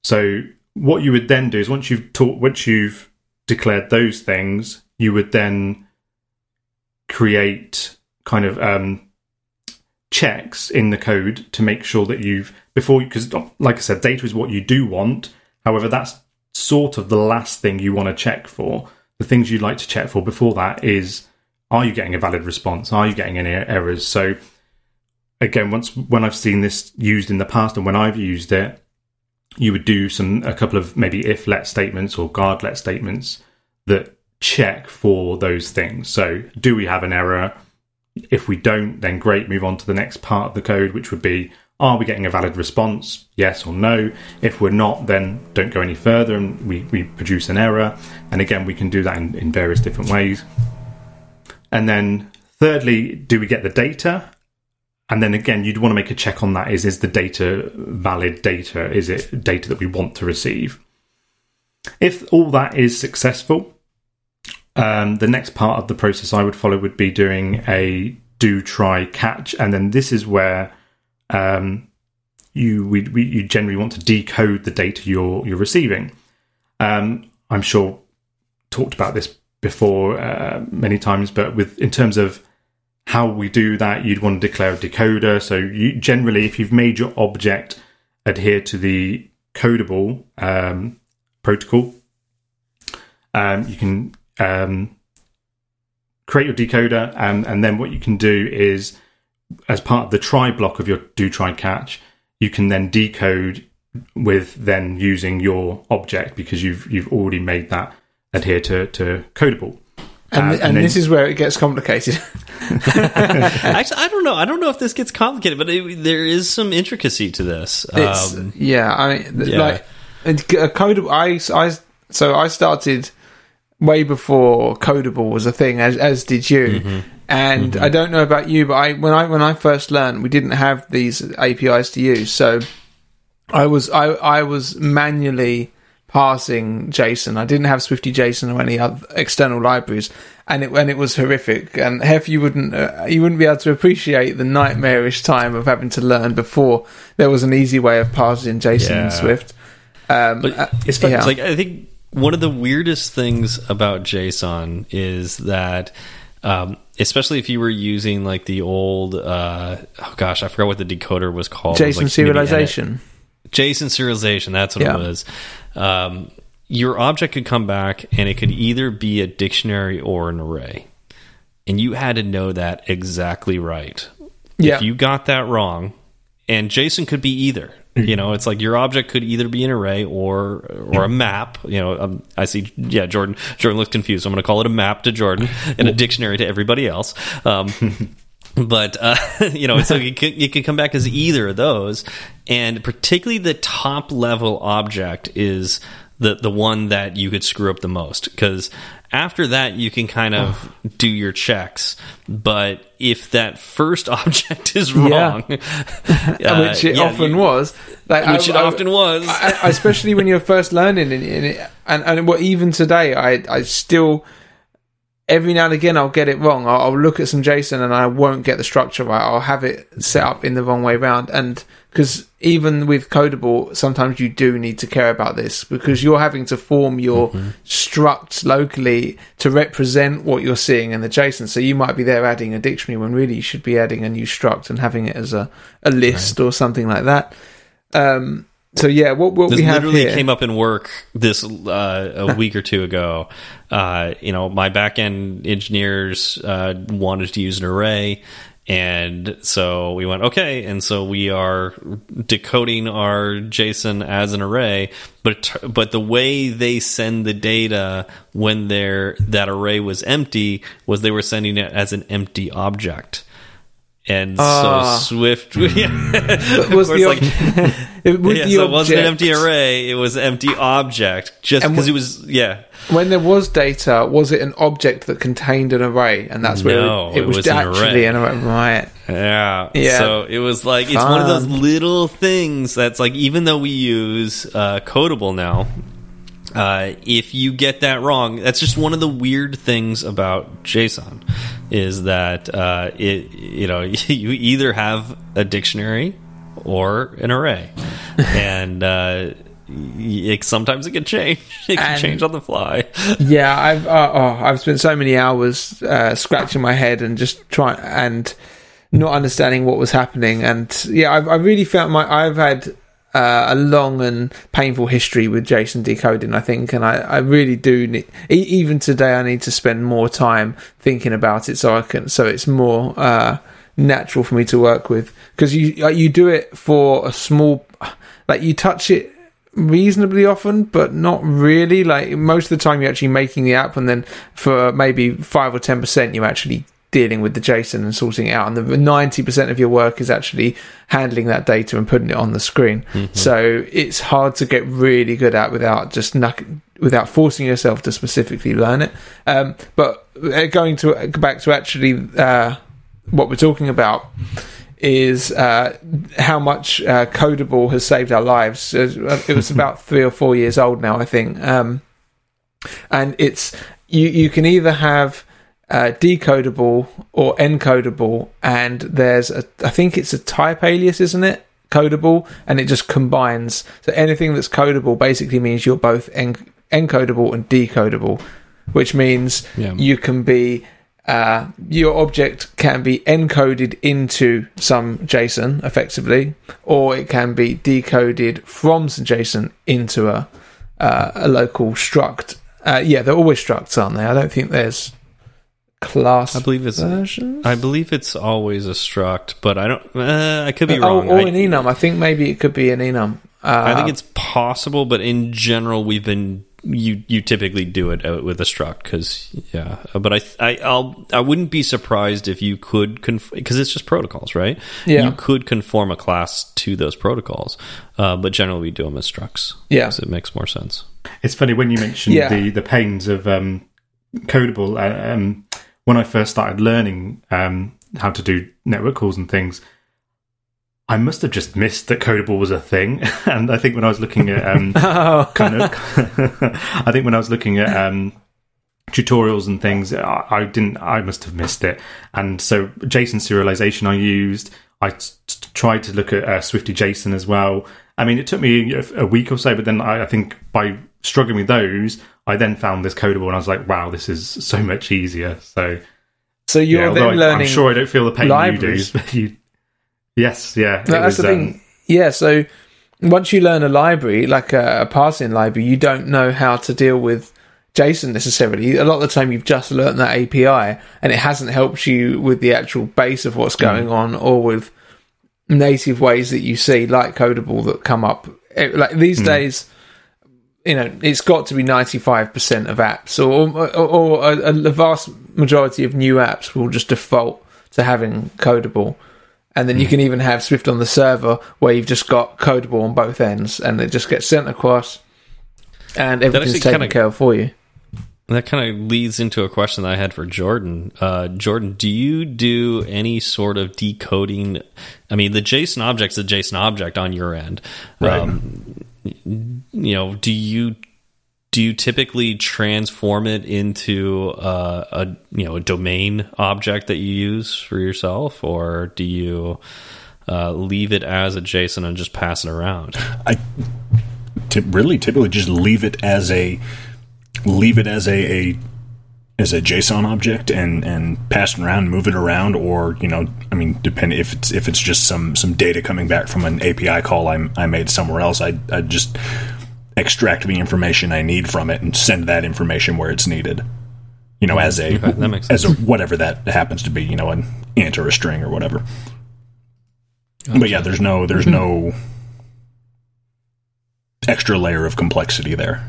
So what you would then do is once you've taught, once you've declared those things, you would then create kind of um, checks in the code to make sure that you've before because oh, like I said, data is what you do want. However, that's sort of the last thing you want to check for. The things you'd like to check for before that is are you getting a valid response? Are you getting any errors? So again, once when I've seen this used in the past and when I've used it, you would do some a couple of maybe if let statements or guard let statements that check for those things. So do we have an error? If we don't, then great, move on to the next part of the code, which would be are we getting a valid response? Yes or no. If we're not, then don't go any further and we, we produce an error. And again, we can do that in, in various different ways. And then thirdly, do we get the data? And then again, you'd want to make a check on that is is the data valid data? Is it data that we want to receive? If all that is successful, um, the next part of the process I would follow would be doing a do try catch, and then this is where um, you we, we, you generally want to decode the data you're you're receiving. Um, I'm sure talked about this before uh, many times, but with in terms of how we do that, you'd want to declare a decoder. So you generally, if you've made your object adhere to the codable um, protocol, um, you can um, create your decoder, and, and then what you can do is, as part of the try block of your do try catch, you can then decode with then using your object because you've you've already made that adhere to, to codable. And, Um, and, then- this is where it gets complicated. Actually, I don't know. I don't know if this gets complicated, but it, there is some intricacy to this. It's, Um, yeah, I mean, yeah. like a codable. I, I, so I started way before Codable was a thing, as as did you. Mm-hmm. And I don't know about you, but I when I when I first learned, we didn't have these APIs to use, so I was I I was manually parsing JSON. I didn't have Swifty JSON or any other external libraries, and it and it was horrific. And Hef, you wouldn't uh, you wouldn't be able to appreciate the nightmarish time of having to learn before there was an easy way of parsing JSON Yeah. in Swift. Um, But uh, it's yeah. It's like I think one of the weirdest things about JSON is that, um, especially if you were using like the old, uh, oh gosh, I forgot what the decoder was called. Was, JSON like, serialization. JSON serialization. That's what Yeah. it was. Um, your object could come back and it could either be a dictionary or an array, and you had to know that exactly right. Yeah. If you got that wrong, and JSON could be either. You know, it's like your object could either be an array or or a map. You know, um, I see. Yeah, Jordan. Jordan looks confused. So I'm going to call it a map to Jordan and a dictionary to everybody else. Um, but uh, you know, so it could, it could come back as either of those, and particularly the top level object is the the one that you could screw up the most because after that you can kind of do your checks. But if that first object is wrong, uh, which it yeah, often you- was. Like, which it often was. I, I- especially when you're first learning in, in and and what even today, I I still every now and again I'll get it wrong. I'll, I'll look at some JSON and I won't get the structure right. I'll have it set up in the wrong way round, and because even with Codable, sometimes you do need to care about this because you're having to form your structs locally to represent what you're seeing in the JSON. So you might be there adding a dictionary when really you should be adding a new struct and having it as a, a list or something like that. Um, so yeah, what what This we have literally here? came up in work this uh, a week or two ago. Uh, you know, my backend engineers uh, wanted to use an array, and so we went okay, and so we are decoding our JSON as an array. But but the way they send the data when their that array was empty was they were sending it as an empty object. And Ah. so Swift, yeah, was the like, it, yeah, so it wasn't an empty array; it was an empty object. Just because it was, yeah, When there was data, was it an object that contained an array? And that's where No, it, it was, was an actually array. an array. Right. yeah, Yeah. So it was like it's one of those little things that's like even though we use uh, Codable now, uh, if you get that wrong, that's just one of the weird things about JSON is that uh, it you know you either have a dictionary or an array, and uh, it, sometimes it can change. It can And- change on the fly. Yeah, I've uh, oh, I've spent so many hours uh, scratching my head and just trying and not understanding what was happening. And yeah, I've, I really felt my I've had uh, a long and painful history with JSON decoding. I think, and I, I really do. Need, e- even today, I need to spend more time thinking about it so I can so it's more uh, natural for me to work with because you you do it for a small like you touch it reasonably often, but not really. Like most of the time, you're actually making the app, and then for maybe five or ten percent, you're actually dealing with the JSON and sorting it out. And the ninety percent of your work is actually handling that data and putting it on the screen. So it's hard to get really good at without just knuck- without forcing yourself to specifically learn it. Um, but uh, going to back to actually uh, what we're talking about is uh, how much uh, Codable has saved our lives. It was about three or four years old now, I think, um, and it's you. You can either have uh, decodable or encodable, and there's a. I think it's a type alias, isn't it? Codable, and it just combines. So anything that's codable basically means you're both en- encodable and decodable, which means Yeah. you can be uh, your object can be encoded into some JSON effectively, or it can be decoded from some JSON into a uh, a local struct. Uh, yeah, they're always structs, aren't they? I don't think there's class. I believe it's versions. I believe it's always a struct, but I don't. Uh, I could be Oh, wrong. or I, an enum. I think maybe it could be an enum. Uh, I think it's possible, but in general, we've been you you typically do it uh, with a struct because yeah. But I I I'll I wouldn't be surprised if you could because it's just protocols, right? Yeah. you could conform a class to those protocols, uh, but generally we do them as structs. Yeah. it makes more sense. It's funny when you mentioned Yeah. the the pains of um, Codable. Uh, um, when I first started learning um, how to do network calls and things, I must have just missed that Codable was a thing. and I think when I was looking at um, oh, kind of, I think when I was looking at um, tutorials and things, I, I didn't. I must have missed it. And so JSON serialization I used. I t- t- tried to look at uh, Swifty JSON as well. I mean, it took me a, week or so, but then I, I think by struggling with those, I then found this codable, and I was like, "Wow, this is so much easier." So, so you're yeah, then I, learning. I'm sure I don't feel the pain libraries. you do. You, yes, yeah, No, that's was, the um, thing. Yeah, so once you learn a library, like a, a parsing library, you don't know how to deal with JSON necessarily. A lot of the time, you've just learned that API, and it hasn't helped you with the actual base of what's going on, or with native ways that you see, like Codable, that come up. Eh, Like these days, you know, it's got to be ninety five percent of apps, or or, or a, a vast majority of new apps will just default to having Codable and then you can even have Swift on the server where you've just got codable on both ends, and it just gets sent across, and everything's taken kinda- care of for you. That kind of leads into a question that I had for Jordan. Uh, Jordan, do you do any sort of decoding? I mean, the JSON object's a JSON object on your end. Right. Um, you know, do you do you typically transform it into uh, a you know a domain object that you use for yourself, or do you uh, leave it as a JSON and just pass it around? I really typically just leave it as a leave it as a, a as a JSON object and and pass it around, move it around, or you know, I mean, depend if it's if it's just some some data coming back from an API call I, I made somewhere else, I I just extract the information I need from it and send that information where it's needed. You know, as a Okay, that makes as a whatever that happens to be, you know, an int or a string or whatever. But yeah, there's no there's mm-hmm. no extra layer of complexity there.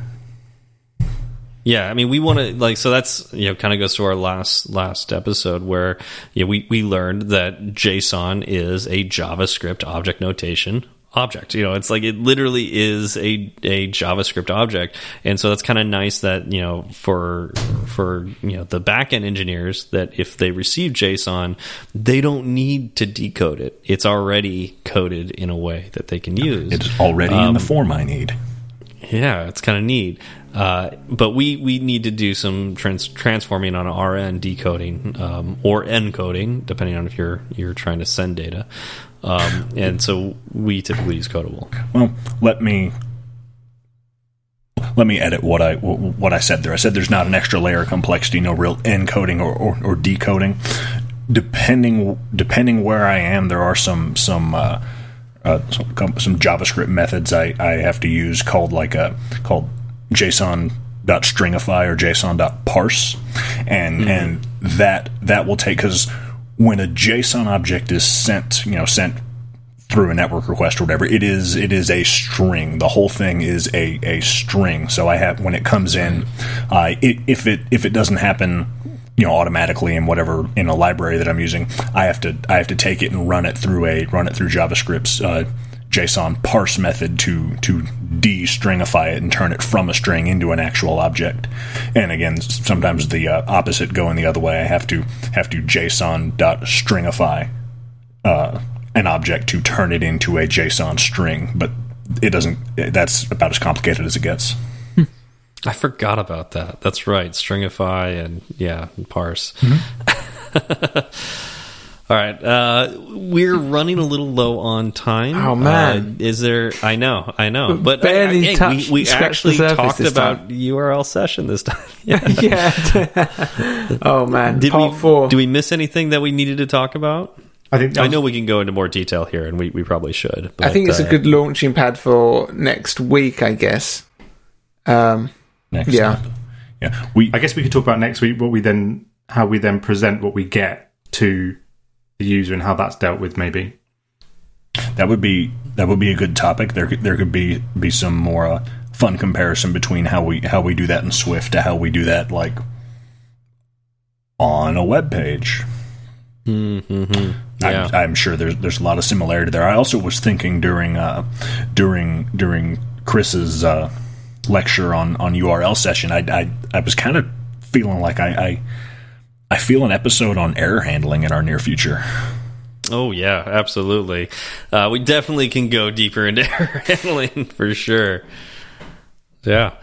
Yeah, I mean, we want to like so that's you know kind of goes to our last last episode where you know, we we learned that JSON is a JavaScript object notation object. You know, it's like it literally is a a JavaScript object, and so that's kind of nice that you know for for you know the backend engineers that if they receive JSON, they don't need to decode it. It's already coded in a way that they can use. It's already in the form I need. Yeah, it's kind of neat. Uh, but we, we need to do some trans transforming on our end, decoding um, or encoding, depending on if you're you're trying to send data. Um, and so we typically use Codable. Well, let me let me edit what I what I said there. I said there's not an extra layer of complexity, no real encoding or, or, or decoding. Depending depending where I am, there are some some uh, uh, some, some JavaScript methods I, I have to use called like a called JSON.stringify or json JSON.parse, and and that that will take because when a JSON object is sent, you know, sent through a network request or whatever, it is it is a string. The whole thing is a, a string. So I have when it comes in, uh, it, if it if it doesn't happen, you know, automatically in whatever in a library that I'm using, I have to I have to take it and run it through a run it through JavaScript's uh, JSON parse method to to de-stringify it and turn it from a string into an actual object. And again, sometimes the uh, opposite going the other way. I have to have to JSON JSON.stringify uh, an object to turn it into a JSON string, but it doesn't. That's about as complicated as it gets. I forgot about that. That's right, stringify and yeah, and parse. All right, uh, we're running a little low on time. Oh, man. Uh, is there? I know, I know, but Barely I- I- hey, touched- we, we actually talked about time. URL session this time. yeah. yeah. oh man, Did part we? four. Do we miss anything that we needed to talk about? I think I know we can go into more detail here, and we, we probably should. I think it's but, a good launching pad for next week, I guess. Um, Next Yeah. up. yeah. We I guess we could talk about next week what we then how we then present what we get to the user and how that's dealt with maybe. that would be that would be a good topic. There could, there could be be some more uh, fun comparison between how we how we do that in Swift to how we do that like on a web page. Mhm. Yeah. I'm, I'm sure there's there's a lot of similarity there. I also was thinking during uh, during during Chris's uh, lecture on on URL session, I I, I was kind of feeling like I, I I feel an episode on error handling in our near future. Oh yeah, absolutely. Uh, we definitely can go deeper into error handling for sure. Yeah.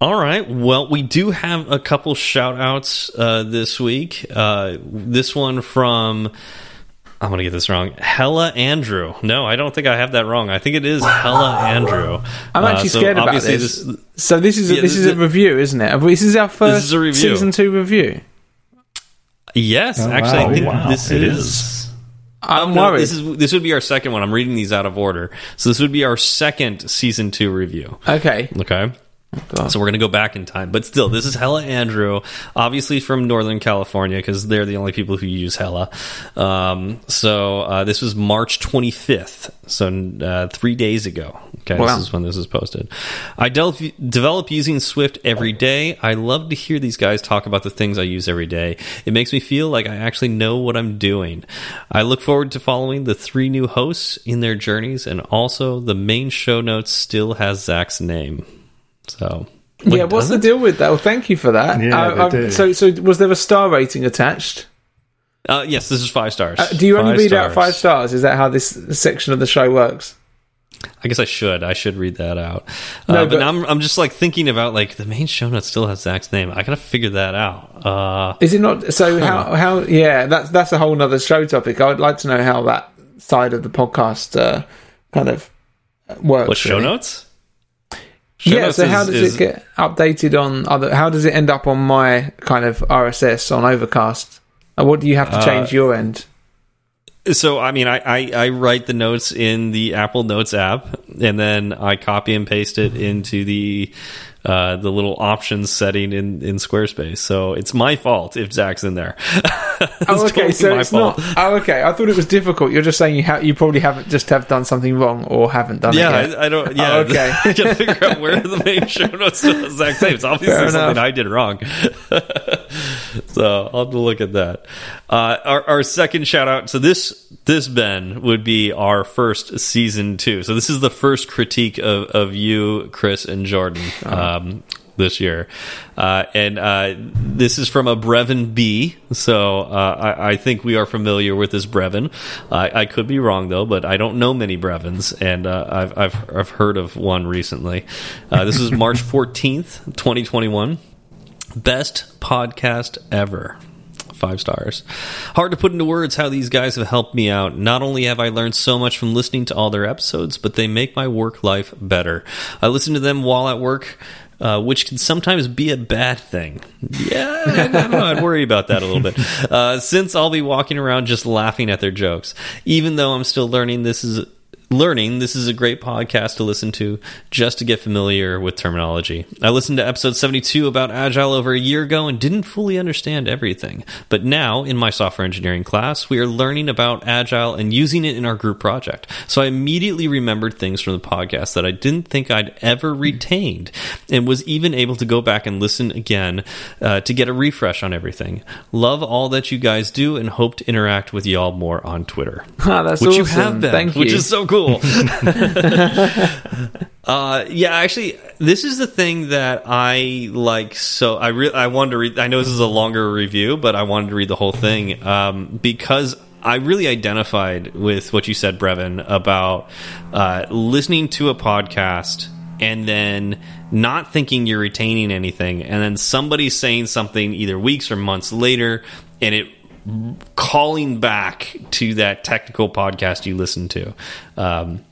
All right. Well, we do have a couple shout outs uh, this week. Uh, this one from, I'm going to get this wrong, Hella Andrew. No, I don't think I have that wrong. I think it is Hella Andrew. I'm Uh, actually so scared about obviously this. So this is a, Yeah, this this is a is- review, isn't it? This is our first is season two review. Yes, Oh, actually, wow. I think Wow, this it is. is. I'm No, worried. this is this would be our second one. I'm reading these out of order, so this would be our second season two review. okay. Okay. So we're going to go back in time. But still, this is Hella Andrew, obviously from Northern California, because they're the only people who use Hella. Um, so uh, this was March 25th, so uh, three days ago. Okay, Wow. this is when this is posted. I del- develop using Swift every day. I love to hear these guys talk about the things I use every day. It makes me feel like I actually know what I'm doing. I look forward to following the three new hosts in their journeys, and also the main show notes still has Zach's name. So yeah, what's the deal with that? Well, thank you for that. Yeah, Uh, they do. so, so was there a star rating attached? Uh, yes, this is five stars. Uh, do you only Five read out five stars? Is that how this section of the show works? I guess I should. I should read that out. No, uh, but, but- now I'm, I'm just like thinking about like the main show note still has Zach's name. I gotta figure that out. Uh, Is it not? So how how? Yeah, that's that's a whole nother show topic. I would like to know how that side of the podcast uh, kind of works. what show really. notes? Show yeah. So how is- does is- it get updated on other? How does it end up on my kind of RSS on Overcast? And what do you have to change Uh, your end? So I mean, I, I I write the notes in the Apple Notes app, and then I copy and paste it into the uh, the little options setting in in Squarespace. So it's my fault if Zach's in there. Oh, okay. So it's not. Oh, okay. I thought it was difficult. You're just saying you ha- you probably haven't just have done something wrong or haven't done Yeah, it. yet. I, I don't. Yeah, Oh, okay. I gotta figure out where the main show notes to the exact same. It's obviously Fair something enough. I did wrong. so I'll have to look at that. Uh, our, our second shout out. So this this Ben would be our first season two. So this is the first critique of of you, Chris, and Jordan. Um, this year, uh, and uh, this is from a Brevin B. So uh, I, I think we are familiar with this Brevin. I I could be wrong though, but I don't know many Brevins, and uh, I've, I've I've heard of one recently. Uh, this is March fourteenth, twenty twenty one. Best podcast ever. Five stars. Hard to put into words how these guys have helped me out. Not only have I learned so much from listening to all their episodes, but they make my work life better. I listen to them while at work, uh, which can sometimes be a bad thing. Yeah, I know. I'd worry about that a little bit. Uh, since I'll be walking around just laughing at their jokes. Even though I'm still learning, this is learning, this is a great podcast to listen to just to get familiar with terminology. I listened to episode 72 about Agile over a year ago and didn't fully understand everything. But now, in my software engineering class, we are learning about Agile and using it in our group project. So I immediately remembered things from the podcast that I didn't think I'd ever retained and was even able to go back and listen again uh, to get a refresh on everything. Love all that you guys do and hope to interact with y'all more on Twitter Ah, that's which awesome. you have been, Thank which you. is so cool. uh, yeah, actually, this is the thing that I like. So I re- I wanted to read. I know this is a longer review, but I wanted to read the whole thing um, because. I really identified with what you said, Brevin, about uh, listening to a podcast and then not thinking you're retaining anything, and then somebody saying something either weeks or months later, and it calling back to that technical podcast you listened to. Um,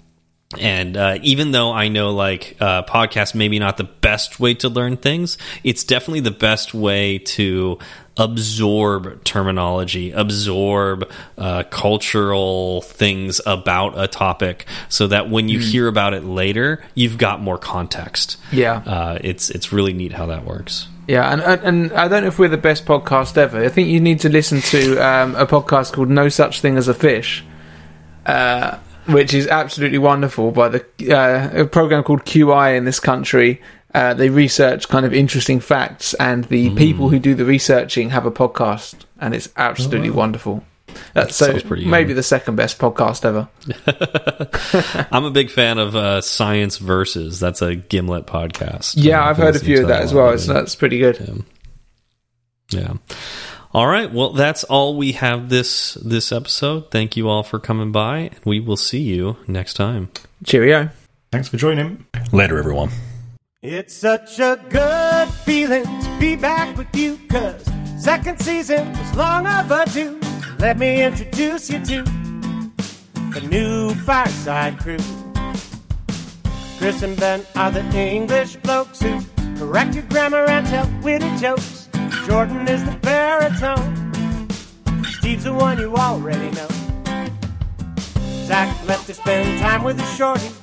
and uh, even though I know like uh, podcast maybe not the best way to learn things, it's definitely the best way to absorb terminology, absorb uh, cultural things about a topic, so that when you hear about it later, you've got more context. Yeah. uh, it's it's really neat how that works. Yeah, and, and and I don't know if we're the best podcast ever. I think you need to listen to um, a podcast called No Such Thing as a Fish, uh, which is absolutely wonderful. By the uh, a program called QI in this country, uh, they research kind of interesting facts, and the people who do the researching have a podcast, and it's absolutely wonderful. Uh, so pretty maybe the second best podcast ever. I'm a big fan of uh, Science Versus. That's a Gimlet podcast. Yeah, I've heard a few of that as well. So that's pretty good. Yeah. All right. Well, that's all we have this this episode. Thank you all for coming by. We will see you next time. Cheerio. Thanks for joining. Later, everyone. It's such a good feeling to be back with you, cause second season was long overdue. Let me introduce you to the new Fireside Crew. Chris and Ben are the English blokes who correct your grammar and tell witty jokes. Jordan is the baritone. Steve's the one you already know. Zach left to spend time with the shorties.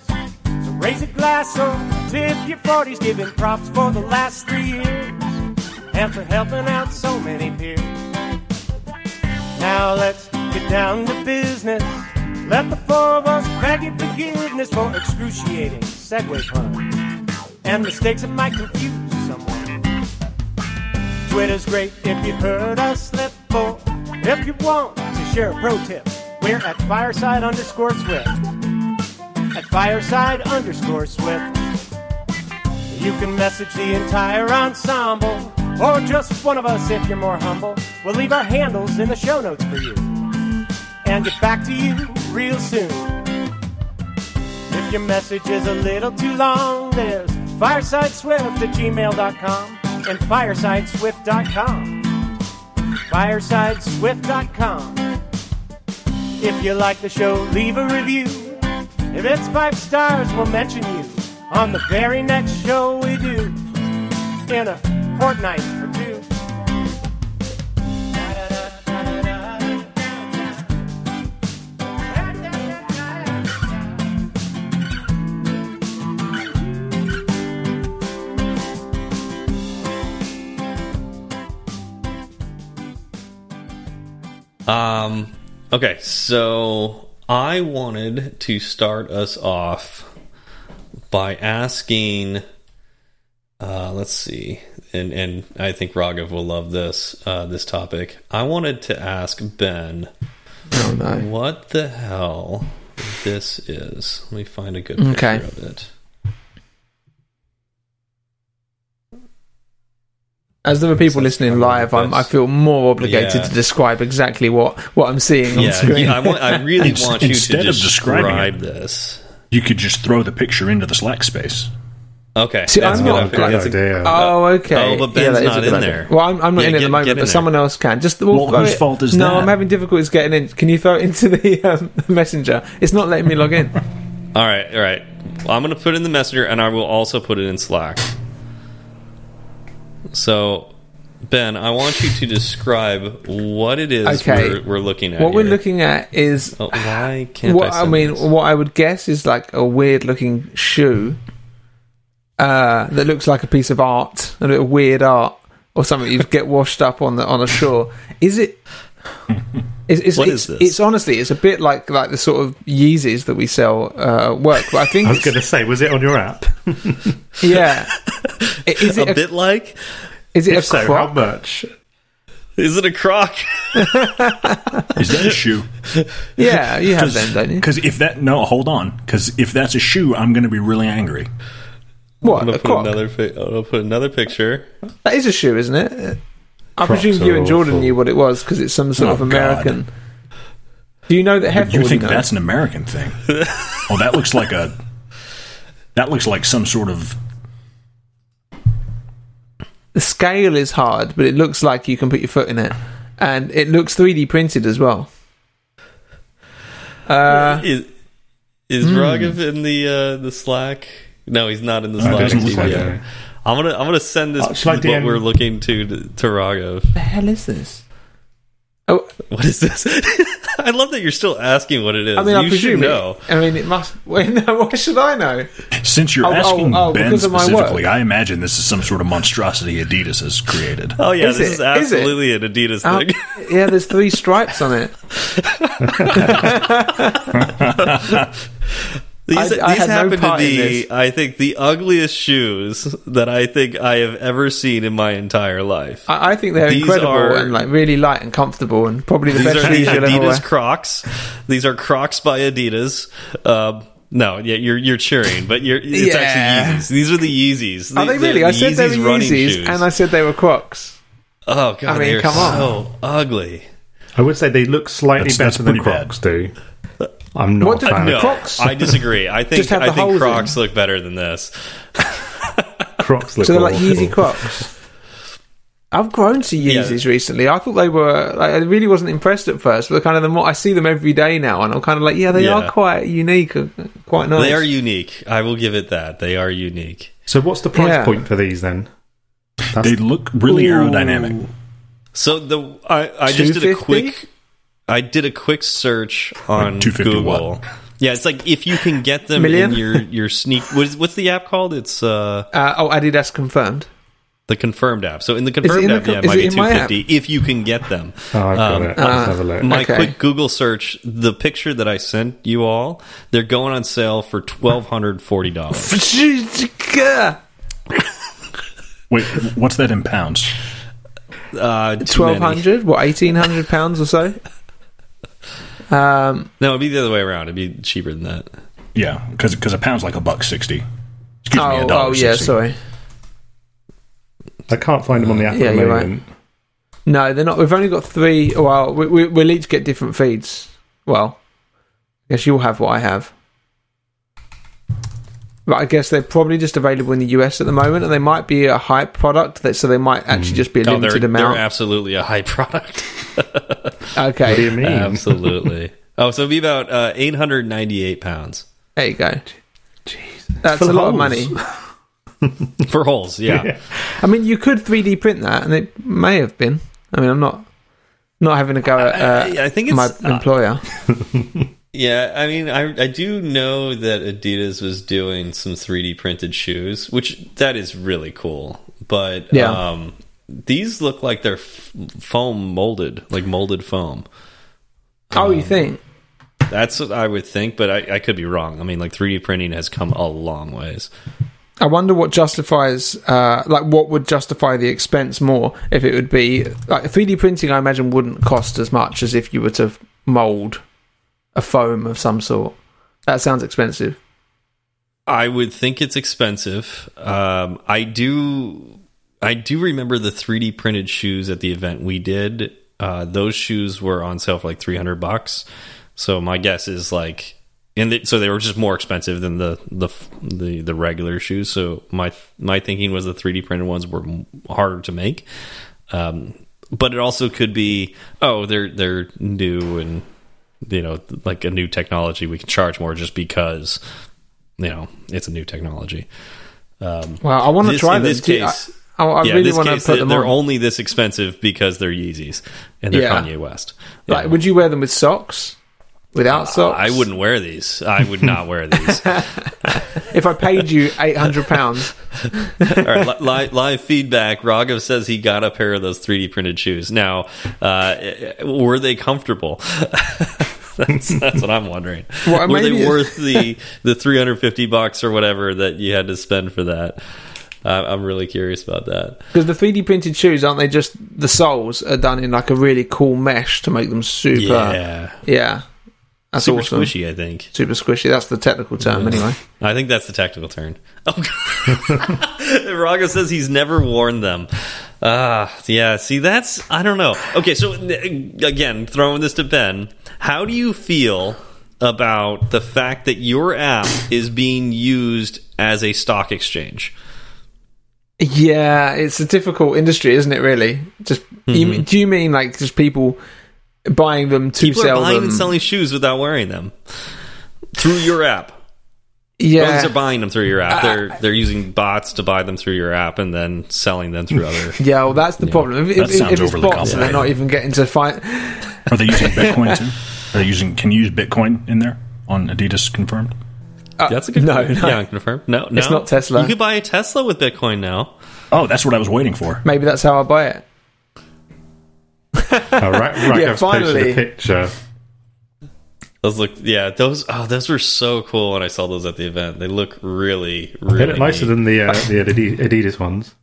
So raise a glass or tip your 40s, giving props for the last three years and for helping out so many peers. Now let's get down to business. Let the four of us beg your forgiveness for excruciating segue puns and mistakes that might confuse. Twitter's great if you heard us slip, or if you want to share a pro tip, we're at fireside underscore swift at fireside underscore swift. You can message the entire ensemble, or just one of us if you're more humble. We'll leave our handles in the show notes for you, and get back to you real soon. If your message is a little too long, there's firesideswift at gmail.com and firesideswift.com. Firesideswift.com. If you like the show, leave a review. If it's five stars, we'll mention you on the very next show we do in a fortnight Um. Okay, so I wanted to start us off by asking. Uh, let's see, and and I think Raghav will love this uh, this topic. I wanted to ask Ben Oh no. what the hell this is. Let me find a good picture Okay. of it. As there are people listening live, I'm, I feel more obligated Yeah. to describe exactly what, what I'm seeing on Yeah, screen. yeah, I want. I really Ins- want you to instead of describing describe it. this. You could just throw the picture into the Slack space. Okay, See, that's I'm not- I think Great that's a- idea. Oh, okay. Oh, but Ben's that is not in idea. there. Well, I'm, I'm not Yeah, in at the moment, get in but there. someone else can. Just we'll Well, throw whose it- fault is no, that? I'm having difficulties getting in. Can you throw it into the um, messenger? It's not letting me log in. All right, all right. Well, I'm going to put in the messenger, and I will also put it in Slack. So, Ben, I want you to describe what it is Okay. we're, we're looking at. What we're looking at is Oh, why can't what I? I, mean. this? What I would guess is like a weird looking shoe uh, that looks like a piece of art, a little weird art or something you get washed up on the on a shore. Is it? It's, it's, What it's, is this? it's honestly, it's a bit like like the sort of Yeezys that we sell uh, work, but I think I was going to say, was it on your app? yeah. Is it a a, bit like? is it a If so, how croc? much? Is it a croc? Is that a shoe? Yeah, you have them, don't you? Because if that no, hold on. Because if that's a shoe, I'm going to be really angry. What I'm gonna put croc? another. I'm gonna put another picture. That is a shoe, isn't it? I presume you and Jordan awful. knew what it was because it's some sort Oh, of God. American. Do you know that Heifer You think know? that's an American thing? oh, that looks like a. That looks like some sort of. the scale is hard, but it looks like you can put your foot in it, and it looks 3D printed as well. Uh, is is hmm. Raghav in the uh, the Slack? No, he's not in the No, it Slack. doesn't look like Yeah. It. I'm gonna I'm gonna send this Oh, shall what DM? we're looking to to, to the hell is this? Oh, What is this? I love that you're still asking what it is. I mean, you I should presume know. it. I mean, it must. Wait, no, why should I know? Since you're Oh, oh, asking oh, Ben because of my specifically. I imagine this is some sort of monstrosity Adidas has created. Oh yeah, Is this it? is Is absolutely an Adidas Oh, thing. yeah, there's three stripes on it. These, I- I these had no happen to be. I think, the ugliest shoes that I think I have ever seen in my entire life. I, I think they're These incredible are- and like really light and comfortable, and probably the These best are shoes you'll ever wear. Adidas Crocs. These are Crocs by Adidas. Um, no, yeah, you're you're cheering, but you're it's Yeah. actually Yeezys. These are the Yeezys. Are they They're really? I said they Yeezys were running Yeezys, shoes. and I said they were Crocs. oh god, I mean, they're come on. ugly. I would say they look slightly That's- that's better than pretty bad. Crocs do. I'm not What a do- fan No, of Crocs? I disagree. I think Just have I think Crocs in. look better than this. Crocs. Look So they're like. Yeezy Crocs. I've grown to Yeah. Yeezys recently. I thought they were. Like, I really wasn't impressed at first, but kind of the more I see them every day now, and I'm kind of like, yeah, they Yeah. are quite unique, quite nice. They are unique. I will give it that. They are unique. So what's the price Yeah. point for these then? They look really aerodynamic. So the I, I just did a quick I did a quick search on 250 Google. what? Yeah, it's like if you can get them Million? in your your sneak. What is, what's the app called? It's uh Uh, oh, Adidas confirmed. the confirmed app. So in the confirmed in app, co- yeah, it is might it be in my two if you can get them. Oh, I've got Um, it. Let's have a look. My Okay. quick Google search, the picture that I sent you all, they're going on sale for twelve hundred forty dollars. Wait, what's that in pounds? Uh, too Twelve many. hundred, what eighteen hundred pounds or so. Um, No, it'd be the other way around. It'd be cheaper than that. Yeah, because because a pound's like a buck sixty. Excuse me, a oh, dollar oh yeah, 60. sorry. I can't find them on the app Yeah, at the you're right. moment. No, they're not. We've only got three. Well, we, we, we'll each get different feeds. Well, I guess you'll have what I have. But I guess they're probably just available in the US at the moment, and they might be a hype product, that, so they might actually just be a Oh, they're, limited they're amount. absolutely a hype product. okay, What do you mean? Absolutely. oh, so it'd be about uh, 898 pounds. there you go. That's full a of lot of money. for holes. Yeah. I mean, you could 3D print that, and it may have been. I mean, I'm not not having to go at uh, I, I think it's my uh, employer. Yeah, I mean, I I do know that Adidas was doing some 3D printed shoes, which that is really cool. But Yeah. um, these look like they're f- foam molded, like molded foam. oh, you think? That's what I would think, but I, I could be wrong. I mean, like 3D printing has come a long ways. I wonder what justifies, uh, like, what would justify the expense more if it would be like 3D printing. I imagine wouldn't cost as much as if you were to mold a foam of some sort. That sounds expensive. I would think it's expensive. Um, I do, I do remember the 3D printed shoes at the event we did. Uh, those shoes were on sale for like 300 bucks. So my guess is like, and so they were just more expensive than the the the the regular shoes. So my my thinking was the 3D printed ones were harder to make. Um, but it also could be, oh, they're they're new and you know like a new technology. We can charge more just because you know it's a new technology. Um, Well, I want to try this Do you- I- case, I, I yeah, really want to put them they're on. only this expensive because they're Yeezys and they're Yeah. Kanye West. Like, Yeah. would you wear them with socks? Without socks? I wouldn't wear these. I would not wear these. All If I paid you eight hundred pounds, right, li- li- live feedback. Raghav says he got a pair of those 3D printed shoes. Now, uh, were they comfortable? that's, that's what I'm wondering. Well, were they worth the the 350 bucks or whatever that you had to spend for that? Uh, I'm really curious about that. because the 3D printed shoes aren't they just the soles are done in like a really cool mesh to make them super. Yeah, Yeah. That's super awesome. squishy. I think. Super squishy. That's the technical term, anyway. I think that's the technical term. Oh, Raghav says he's never worn them. Ah, yeah. See, that's I don't know. Okay, so uh, again, throwing this to Ben, how do you feel about the fact that your app is being used as a stock exchange? Yeah, it's a difficult industry, isn't it? Really, just you, do you mean like just people buying them to People are buying them? and selling shoes without wearing them through your app. yeah, Well, they're buying them through your app. Uh, they're they're using bots to buy them through your app and then selling them through other. yeah. Well, that's the problem. If, That if, sounds if it's overly bots and they're not even getting to find, Are they using Bitcoin too? Are they using? Can you use Bitcoin in there on Adidas confirmed? Uh, that's a good. no, point. no. Yeah, confirmed. No, no, It's not Tesla. You could buy a Tesla with Bitcoin now. Oh, that's what I was waiting for. maybe that's how I buy it. Oh, right, right. Yeah, I've posted finally. a picture. Those look, yeah, those. Oh, those were so cool when I saw those at the event. They look really, really Hit it nicer neat. than the uh, the Adidas ones.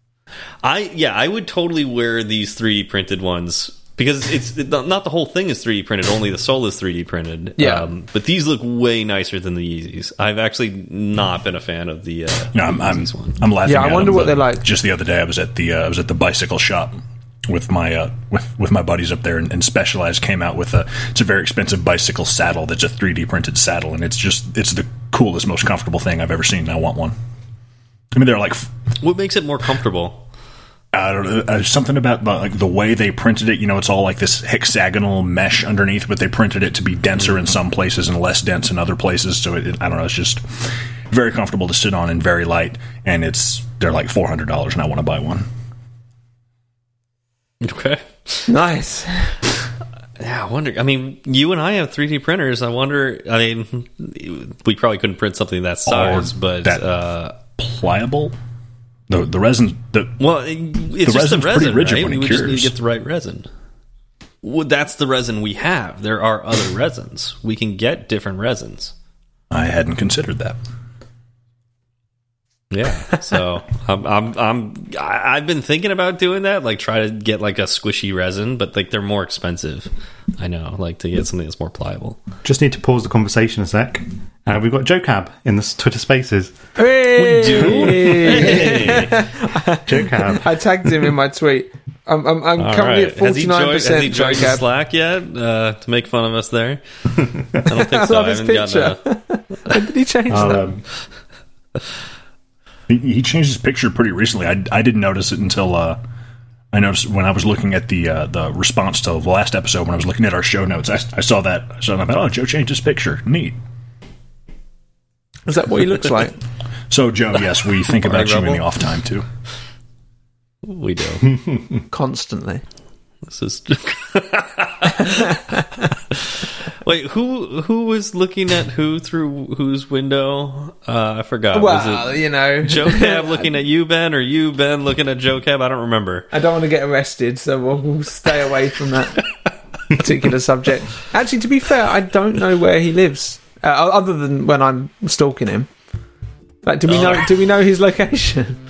I yeah, I would totally wear these 3D printed ones because it's it, not the whole thing is 3D printed. Only the sole is 3D printed. Um, Yeah. but these look way nicer than the Yeezys. I've actually not been a fan of the. Uh, No, I'm I'm, one. I'm laughing. Yeah, I wonder them, what they're like. Just the other day, I was at the uh, I was at the bicycle shop with my uh, with with my buddies up there, and, and Specialized came out with a it's a very expensive bicycle saddle that's a 3D printed saddle, and it's just it's the coolest, most comfortable thing I've ever seen. and I want one. I mean, they're like What makes it more comfortable? I don't know, uh, something about the, like the way they printed it. You know, it's all like this hexagonal mesh underneath, but they printed it to be denser in some places and less dense in other places. So it, it- I don't know. It's just very comfortable to sit on and very light. And it's they're like four hundred dollars, and I want to buy one. Okay. Nice. Yeah, I wonder. I mean, you and I have 3D printers. I wonder. I mean, we probably couldn't print something that size, but that- uh, Pliable. The the resin the well, it- it's just the resin's pretty resin, rigid right? when it we just need cures. to get the right resin. Well, that's the resin we have. There are other resins. We can get different resins. I hadn't considered that. Yeah. So I'm, I'm, I'm, I- I've been thinking about doing that. Like, try to get like a squishy resin, but like they're more expensive. I know. Like to get something that's more pliable. Just need to pause the conversation a sec. Uh, we've got Joe Cab in the Twitter Spaces. Hey! Joe Cab. I tagged him in my tweet. I'm, I'm, I'm currently right. at Has he forty nine joined, has he joined the Slack yet uh, to make fun of us there? I don't think I so. love I his haven't gotten picture. a- Did he change I'll, that? um, He, he changed his picture pretty recently. I, I didn't notice it until uh, I noticed when I was looking at the uh, the response to the last episode. When I was looking at our show notes, I, I saw that. I saw that. Oh, Joe changed his picture. Neat. Is that what he looks like? So, Joe, yes, we think about you in the off time too. We do. constantly. this is. Wait, who who was looking at who through whose window? Uh, I forgot. Well, was it you know, Joe Cab looking at you, Ben, or you, Ben, looking at Joe Cab? I don't remember. I don't want to get arrested, so we'll, we'll stay away from that particular subject. Actually, to be fair, I don't know where he lives, uh, other than when I'm stalking him. Like, do we know? Do we know his location?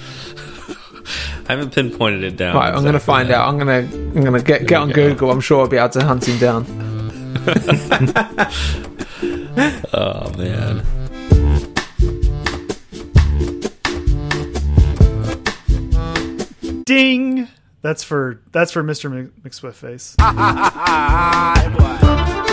I haven't pinpointed it down. Right, I'm going to find out. I'm going to I'm going to get get on go. Google. I'm sure I'll be able to hunt him down. Oh man. Ding. That's for that's for Mr. Mc- McSwiftface.